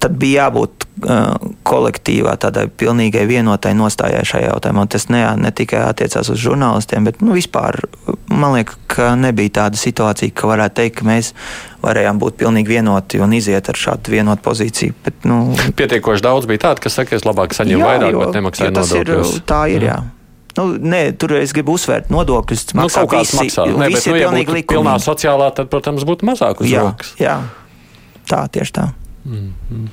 S3: tad bija jābūt uh, kolektīvā, tādai pilnīgai vienotai nostājai šajā jautājumā. Tas ne, ne tikai attiecās uz žurnālistiem, bet nu, vispār man liekas, ka nebija tāda situācija, ka varētu teikt, ka mēs varējām būt pilnīgi vienoti un iziet ar šādu vienotu pozīciju. Bet, nu,
S2: Pietiekoši daudz bija tādu, kas saka, es labāk saņemu vairāk, jo, bet nemaksāju nodokļus.
S3: Ir, tā ir, jā. jā. Nu, nē, tur es gribu uzsvērt, nodokļus
S2: nu, maksā
S3: nu, visi.
S2: Maksā. Nē,
S3: visi
S2: bet,
S3: nu, ja būtu
S2: pilnā sociālā, tad, protams, būtu mazāk uz
S3: jā,
S2: rokas.
S3: Jā, tā tieši tā.
S2: Mm -hmm.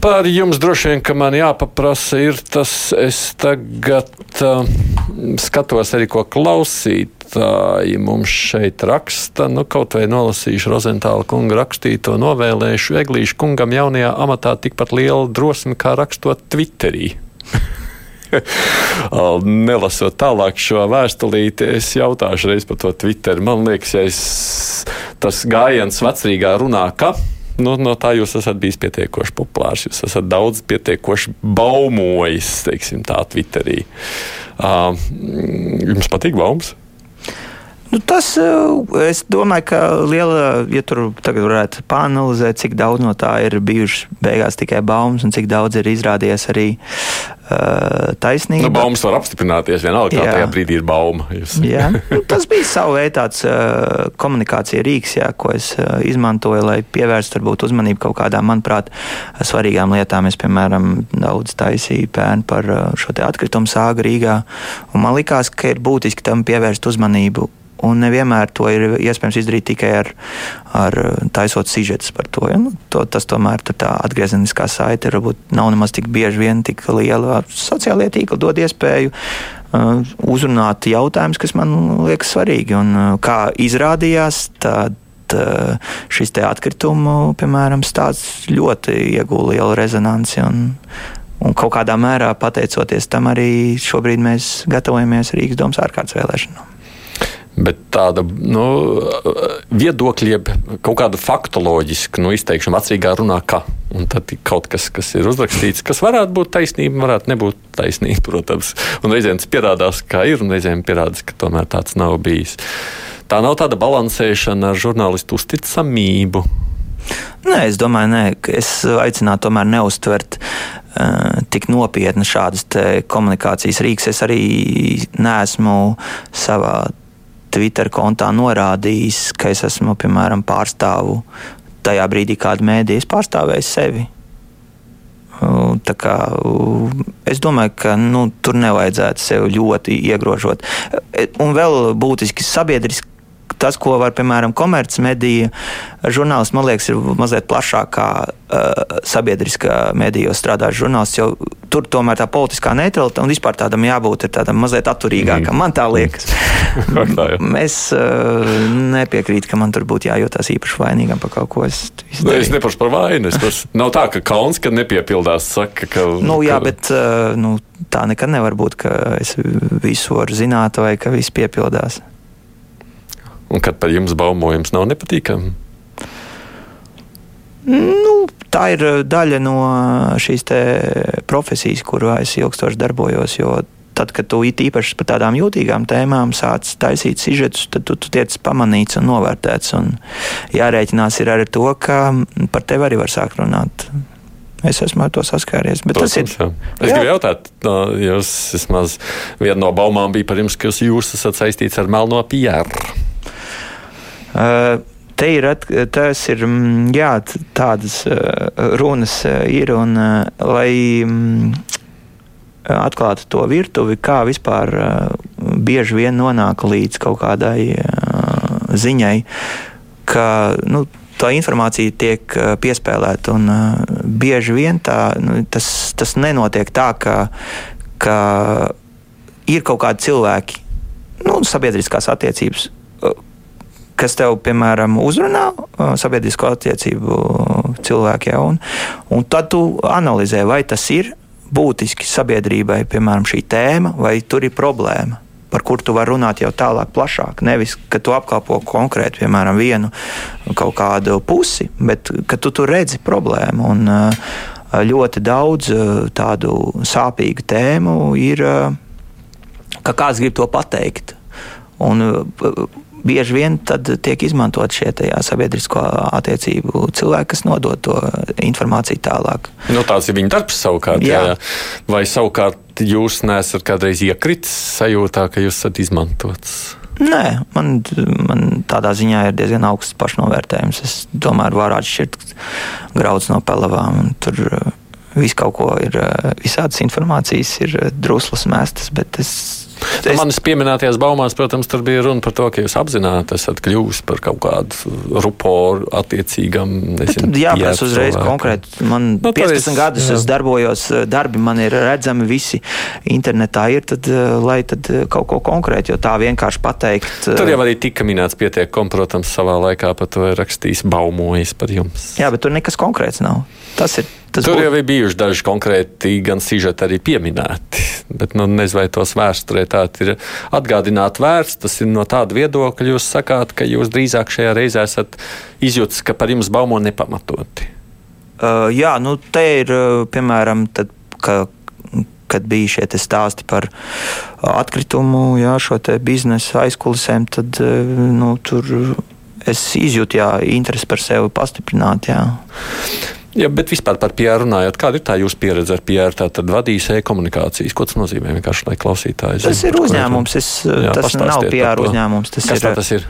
S2: Par jums droši vien, ka man jāpaprasa, ir tas, es tagad uh, skatos arī, ko klausītāji mums šeit raksta. Nu, kaut vai nolasīšu Rozentāla kunga rakstīto, novēlēšu Eglīšu kungam jaunajā amatā tikpat lielu drosmi, kā rakstot Twitterī. Nelasot tālāk šo vēstulīti, es jautāšu reiz par to Twitter. Man liekas, ja es, tas gājiens vecrīgā runā, ka nu, no tā jūs esat bijis pietiekoši populārs. Jūs esat daudz pietiekoši baumojis, teiksim, tā Twitterī. Uh, jums patīk baumas?
S3: Nu, tas, eh, es domāju, ka liela, ja tur tagad varētu pāanalizēt, cik daudz no tā ir bijušas beigās tikai baumas un cik daudz ir izrādījies arī uh, taisnība.
S2: Nu, baumas var apstiprināties vienalga, kā tajā brīdī ir bauma.
S3: Jā, nu, tas bija savu veidu tāds uh, komunikācija rīks, jā, ko es uh, izmantoju, lai pievērstu varbūt uzmanību kaut kādām, manuprāt, svarīgām lietām. Es, piemēram, daudz taisīju pērnu par uh, šo te atkritumu sāgu Rīgā, un man likās, ka ir būtiski tam pievērst uzmanību Un nevienmēr to ir iespējams izdarīt tikai ar, ar taisot sižetus par to. Ja? Nu, to tas tomēr tā atgriezeniskā saite varbūt nav nemaz tik bieži vien tik liela. Sociālajie tīkli dod iespēju uh, uzrunāt jautājumus, kas man liekas svarīgi. Un, uh, kā izrādījās, tad uh, šis atkritumu piemēram, stāsts ļoti ieguva lielu rezonanci. Un, Un kaut kādā mērā pateicoties tam arī šobrīd mēs gatavojamies Rīgas domas ārkārtas vēlēšanām.
S2: Bet tāda nu, viedokļa, jeb kaut kāda faktoloģiska nu, izteikšana vecīgā runā, ka. Un tad ir kaut kas, kas ir uzrakstīts, kas varētu būt taisnība, varētu nebūt taisnība, protams. Un reizēm tas pierādās, kā ir, un reizēm pierādās, ka tomēr tāds nav bijis. Tā nav tāda balansēšana ar žurnālistu uzticamību.
S3: Nē, es domāju, nē, es aicinātu tomēr neustvert uh, tik nopietni šādas komunikācijas rīks. Es arī neesmu savā Twitter kontā norādījis, ka es esmu, piemēram, pārstāvu tajā brīdī kādu mēdīju, pārstāvēju sevi. Tā kā, es domāju, ka nu, tur nevajadzētu sevi ļoti iegrožot. Un vēl būtiski sabiedriski tas, ko var, piemēram, komercmedija, žurnālists, man liekas, ir mazliet plašākā uh, sabiedriskā medijā strādājis žurnālists, jo tur tomēr tā politiskā neutralitāte un vispār tādam jābūt tādam mazliet atturīgākam. Mm. Man tā liekas. es uh, nepiekrītu, ka man tur būtu jājūtas īpaši vainīgam par kaut ko. Es,
S2: nu, es neprasu par vainu. Tas nav tā, ka kauns, ka nepiepildās. Saka, ka,
S3: nu, jā,
S2: ka...
S3: bet uh, nu, tā nekad nevar būt, ka es visu varu zināt vai ka viss piepildās.
S2: Un kad par jums baumojums nav nepatīkami?
S3: Nu, tā ir daļa no šīs profesijas, kurā es ilgstoši darbojos. Jo tad, kad tu īpaši par tādām jūtīgām tēmām sāc taisīt sižetus, tad tu, tu tiec pamanīts un novērtēts. Un jārēķinās ir ar to, ka par tevi arī var sākt runāt. Es esmu ar to saskāries.
S2: Protams, ir. Jā. Es jā. gribu jautāt, no, jūs vismaz viena no baumām bija par jums, ka jūs esat saistīts ar melno PR.
S3: Te ir, tas ir mm, jā, tādas runas ir, un lai mm, atklātu to virtuvi, kā vispār bieži vien nonāk līdz kaut kādai ziņai, ka nu, tā informācija tiek piespēlēta. Un, bieži vien tā, nu, tas, tas nenotiek tā, ka, ka ir kaut kādi cilvēki, nu, sabiedriskās attiecības, kas tev, piemēram, uzrunā sabiedrisko attiecību cilvēki, ja, un, un tad tu analizē, vai tas ir būtiski sabiedrībai, piemēram, šī tēma, vai tur ir problēma par kur tu vari runāt jau tālāk, plašāk. Nevis, ka tu apkalpo konkrēti, piemēram, vienu kaut kādu pusi, bet ka tu tur redzi problēmu. Un, ļoti daudz tādu sāpīgu tēmu ir, ka kāds grib to pateikt. Un bieži vien tiek izmantot šie sabiedrisko attiecību cilvēki, kas nodod to informāciju tālāk.
S2: Nu, tāds ir viņa darbs savukārt. Jā. Jā. Vai savukārt jūs neesat kādreiz iekritis sajūtā, ka jūs esat izmantots?
S3: Nē, man, man tādā ziņā ir diezgan augsts pašnovērtējums. Es domāju, var atšķirt graudus no pelavām. Tur viss kaut ko ir, visādas informācijas ir druslas mestas, bet es
S2: Es... Manas pieminētajās baumās, protams, tur bija runa par to, ka jūs apzināti esat kļuvusi par kaut kādu ruporu attiecīgam.
S3: Nezinu, jā, tas uzreiz konkrēti. Man nu, 15 es, gadus jā. es darbojos, darbi man ir redzami, visi internetā ir, tad, lai tad kaut ko konkrēti, jo tā vienkārši pateikt.
S2: Tur jau arī tika minēts pietiekami, protams, savā laikā par to rakstījis baumojas par jums.
S3: Jā, bet tur nekas konkrēts nav. Tas ir
S2: Tas Tur jau ir bijuši daži konkrēti gan sižeti arī pieminēti. Bet nu, nezinu, vai tos vēsturē tādi ir atgādināt vērts. Tas ir no tāda viedokļa, jūs sakāt, ka jūs drīzāk šajā reizē esat izjūtis, ka par jums baumo nepamatoti.
S3: Uh, jā, nu te ir piemēram, tad, ka, kad bija šie stāsti par atkritumu, jā, šo biznesa aizkulisēm, tad nu, tur es izjūtu jā, interesi par sevi pastiprināt. Jā.
S2: Ja, bet vispār par PR runājot, kāda ir tā jūsu pieredze ar PR? Tātad vadīs e-komunikācijas. Ko tas nozīmē vienkārši, lai klausītāji
S3: zinātu? Tas ir uzņēmums, es, jā, tas nav PR uzņēmums. Tas
S2: Kas ir, tas ir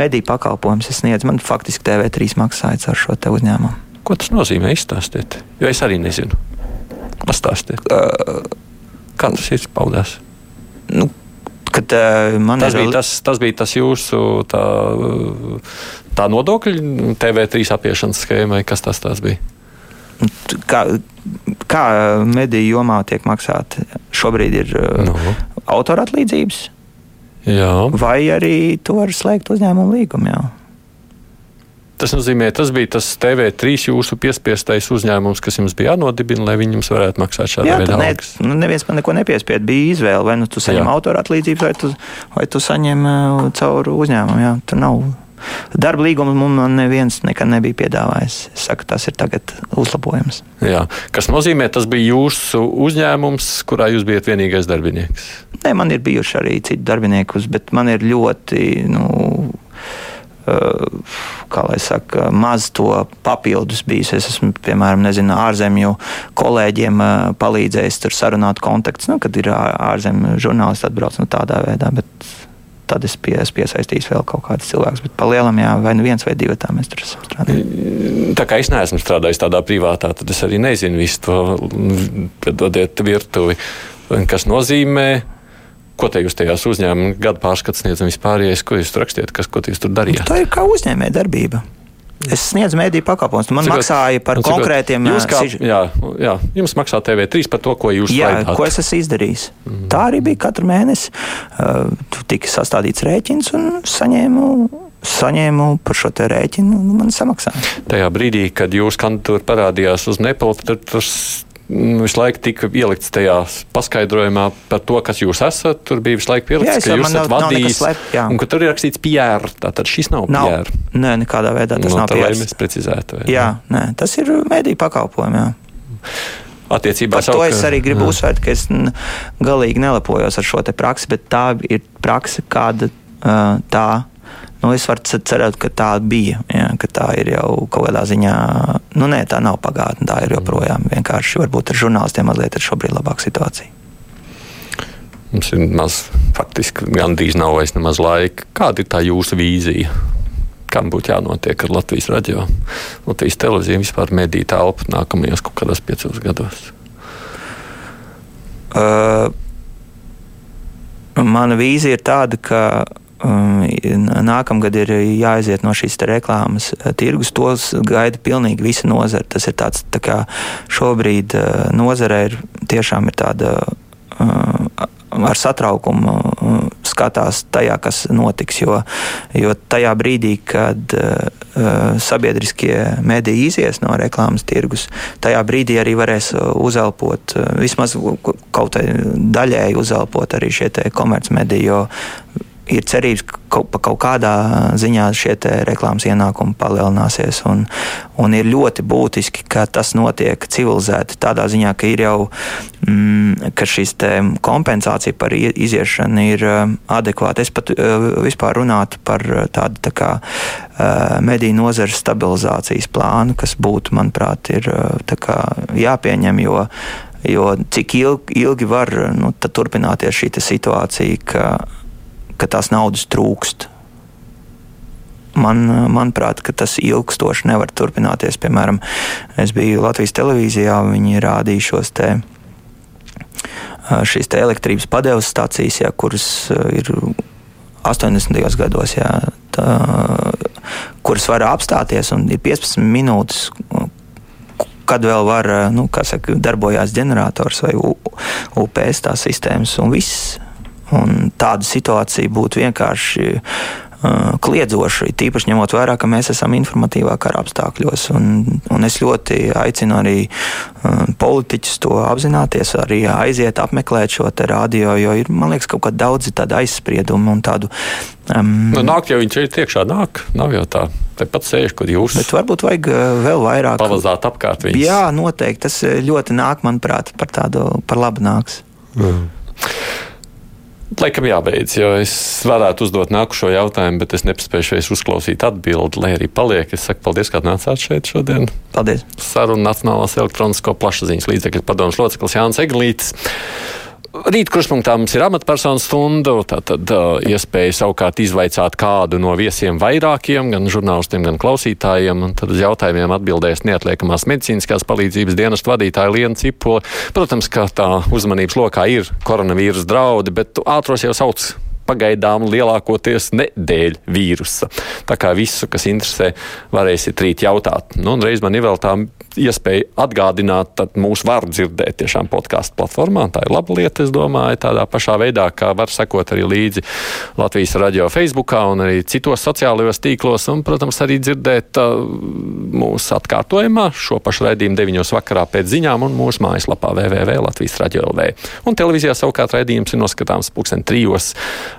S3: mediju pakalpojums. Es sniedzu, man faktiski TV3 maksājas ar šo uzņēmumu.
S2: Ko tas nozīmē? Izstāstiet, jo es arī nezinu. Pastāstiet. Uh, Kā tas izpaudās?
S3: Nu, kad, uh,
S2: tas, ir... bija tas, tas bija tas jūsu tā, tā nodokļu TV3 apiešanas schēmai, kas tas bija?
S3: Kā, kā mediju jomā tiek maksāta? Šobrīd ir no. Nu. autora atlīdzības,
S2: jā.
S3: vai arī tu vari slēgt uzņēmumu līgumu. Jā.
S2: Tas nozīmē, tas bija tas TV3 jūsu piespiestais uzņēmums, kas jums bija jānodibina, lai viņi jums varētu maksāt šādu veidu algas.
S3: Ne, nu, neviens man neko nepiespied. Bija izvēle, vai nu tu saņem autora atlīdzības, vai tu, vai tu saņem uh, caur uzņēmumu. Jā. Tur nav Darba līgumu man neviens nekad nebija piedāvājis. Es saku, tas ir tagad uzlabojums.
S2: Jā. Kas nozīmē, tas bija jūsu uzņēmums, kurā jūs bijat vienīgais darbinieks?
S3: Nē, man ir bijuši arī citi darbinieki, bet man ir ļoti. Nu, kā lai saka, maz to papildus bijis. Es esmu, piemēram, nezinu, ārzemju kolēģiem palīdzējis tur sarunāt kontaktus, nu, kad ir ārzemju žurnālisti atbrauc nu, tādā veidā. Bet tad es, pie, es piesaistīšu vēl kaut kādus cilvēkus. Bet par lielam, jā, vai nu viens vai divi tā mēs tur esam strādājuši.
S2: Tā kā es neesmu strādājis tādā privātā, tad es arī nezinu visu to, dodiet virtuvi, kas nozīmē. Ko te jūs tajās uzņēmuma gada pārskats sniedzat vispārējais, ko jūs tur rakstījāt, kas, ko jūs tur darījāt?
S3: Tā ir kā uzņēmē darbība. Es sniedzu mediju pakalpojumus. Man cikot, maksāja par cikot, konkrētiem
S2: jautājumiem. Jā, jā, jums maksā TV3 par to, ko jūs
S3: laidāt. ko es esmu izdarījis. Mm. Tā arī bija katru mēnesi. Uh, tika sastādīts rēķins un saņēmu saņēmu par šo rēķinu, un man samaksāja.
S2: Tajā brīdī, kad jūsu kandidatūra parādījās uz Nepālu, tad tas Nu, visu laiku tika ielikts tajā paskaidrojumā par to, kas jūs esat. Tur bija visu laiku jā, ka jūs esat vadījis. Un ka tur ir rakstīts PR. Tātad šis nav, nav PR.
S3: Nē, nekādā veidā tas no, nu, nav PR.
S2: Mēs precizētu.
S3: Vai, jā, nē, tas ir mēdīņu pakalpojumi. Jā.
S2: Attiecībā
S3: Par to es arī gribu jā. uzsvērt, ka es galīgi nelepojos ar šo praksi, bet tā ir praksa, kāda uh, tā. Nu, es varu cerēt, ka tā bija. Ja, ka tā ir jau kaut kādā ziņā, nu, nē, tā nav pagātne. Tā ir joprojām vienkārši, varbūt ar žurnālistiem mazliet ir šobrīd labāka situācija.
S2: Mums ir maz, faktiski, gandrīz nav vairs nemaz laika. Kāda ir tā jūsu vīzija? Kam būtu jānotiek ar Latvijas radio, Latvijas televīziju, vispār mediju telpu nākamajos kaut kādos piecos gados?
S3: Uh, mana vīzija ir tāda, ka nākamgad ir jāaiziet no šīs reklāmas tirgus. Tos gaida pilnīgi visa nozara. Tas ir tāds, tā kā šobrīd nozare ir tiešām ir tāda. Ar satraukumu skatās tajā, kas notiks. Jo, jo tajā brīdī, kad uh, sabiedriskie mediji izies no reklāmas tirgus, tajā brīdī arī varēs uzelpot, vismaz kaut daļēji uzelpot arī šie komercmediji. Ir cerības, ka kaut, kaut kādā ziņā šie reklāmas ienākumi palielināsies. Un, un ir ļoti būtiski, ka tas notiek civilizēti. Tādā ziņā, ka ir jau mm, ka šīs kompensācija par iziešanu ir um, adekvāta. Es pat uh, vispār runātu par tādu tā kā, uh, mediju nozares stabilizācijas plānu, kas būtu, manuprāt, ir uh, kā, jāpieņem. Jo, Jo cik ilgi, ilgi var nu, turpināties šī situācija, ka ka tās naudas trūkst. Man, manuprāt, tas ilgstoši nevar turpināties. Piemēram, es biju Latvijas televīzijā, viņi rādīja šos te, šīs te elektrības padevas stācijas, jā, kuras ir 80. gados, jā, tā, kuras var apstāties un ir 15 minūtes. Kad vēl var, nu, saka, darbojās ģenerators vai UPS tā sistēmas, un viss Un tāda situācija būtu vienkārši uh, kliedzoša, tīpaši ņemot vērā, ka mēs esam informatīvā kara apstākļos. Un, un es ļoti aicinu arī uh, politiķus to apzināties, arī aiziet apmeklēt šo radio, jo ir, man liekas, kaut kā daudz tādu aizspriedumu un tādu.
S2: Um, nu, nāk jau viņš ir iekšā, nāk, nav jau tā. Tepat sēž, kur jūs.
S3: Bet varbūt vajag uh, vēl vairāk.
S2: Pavazāt apkārt viņus.
S3: Jā, noteikti. Tas uh, ļoti nāk, manuprāt, par tādu, par labu nāks. Mm.
S2: Laikam jābeidz, jo es varētu uzdot nākušo jautājumu, bet es nespēju uzklausīt atbildi, lai arī paliek. Es saku paldies, ka nācāt šeit šodien.
S3: Paldies.
S2: Saruna Nacionālās elektronisko plašsaziņas līdzekļu padomus loceklis Jānis Eglītis. Rīt kruspunktā mums ir amatpersonu stunda, tātad uh, iespēja savukārt izvaicāt kādu no viesiem vairākiem, gan žurnālistiem, gan klausītājiem, tad uz jautājumiem atbildēs neatliekamās medicīniskās palīdzības dienestu vadītāja Liena Cipola. Protams, ka tā uzmanības lokā ir koronavīrus draudi, bet ātros jau sauc pagaidām lielākoties ne dēļ vīrusa. Tā kā visu, kas interesē, varēsiet rīt jautāt. Nu, un reiz man ir vēl tā iespēja atgādināt, tad mūs var dzirdēt tiešām podkāstu platformā. Tā ir laba lieta, es domāju, tādā pašā veidā, kā var sekot arī līdzi Latvijas radio Facebookā un arī citos sociālajos tīklos, un, protams, arī dzirdēt uh, mūsu atkārtojumā šo pašu raidījumu 9. vakarā pēc ziņām un mūsu mājaslapā www.latvijas radio LV. Un televīzijā savukārt raidījums ir noskatāms pulksten trijos,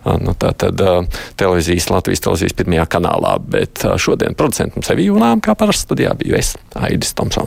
S2: uh, nu, tā tad uh, televīzijas, Latvijas televīzijas pirmajā kanālā, bet uh, šodien producentam sevi jūnām, kā parasti studijā biju es, Aidis Tomsons.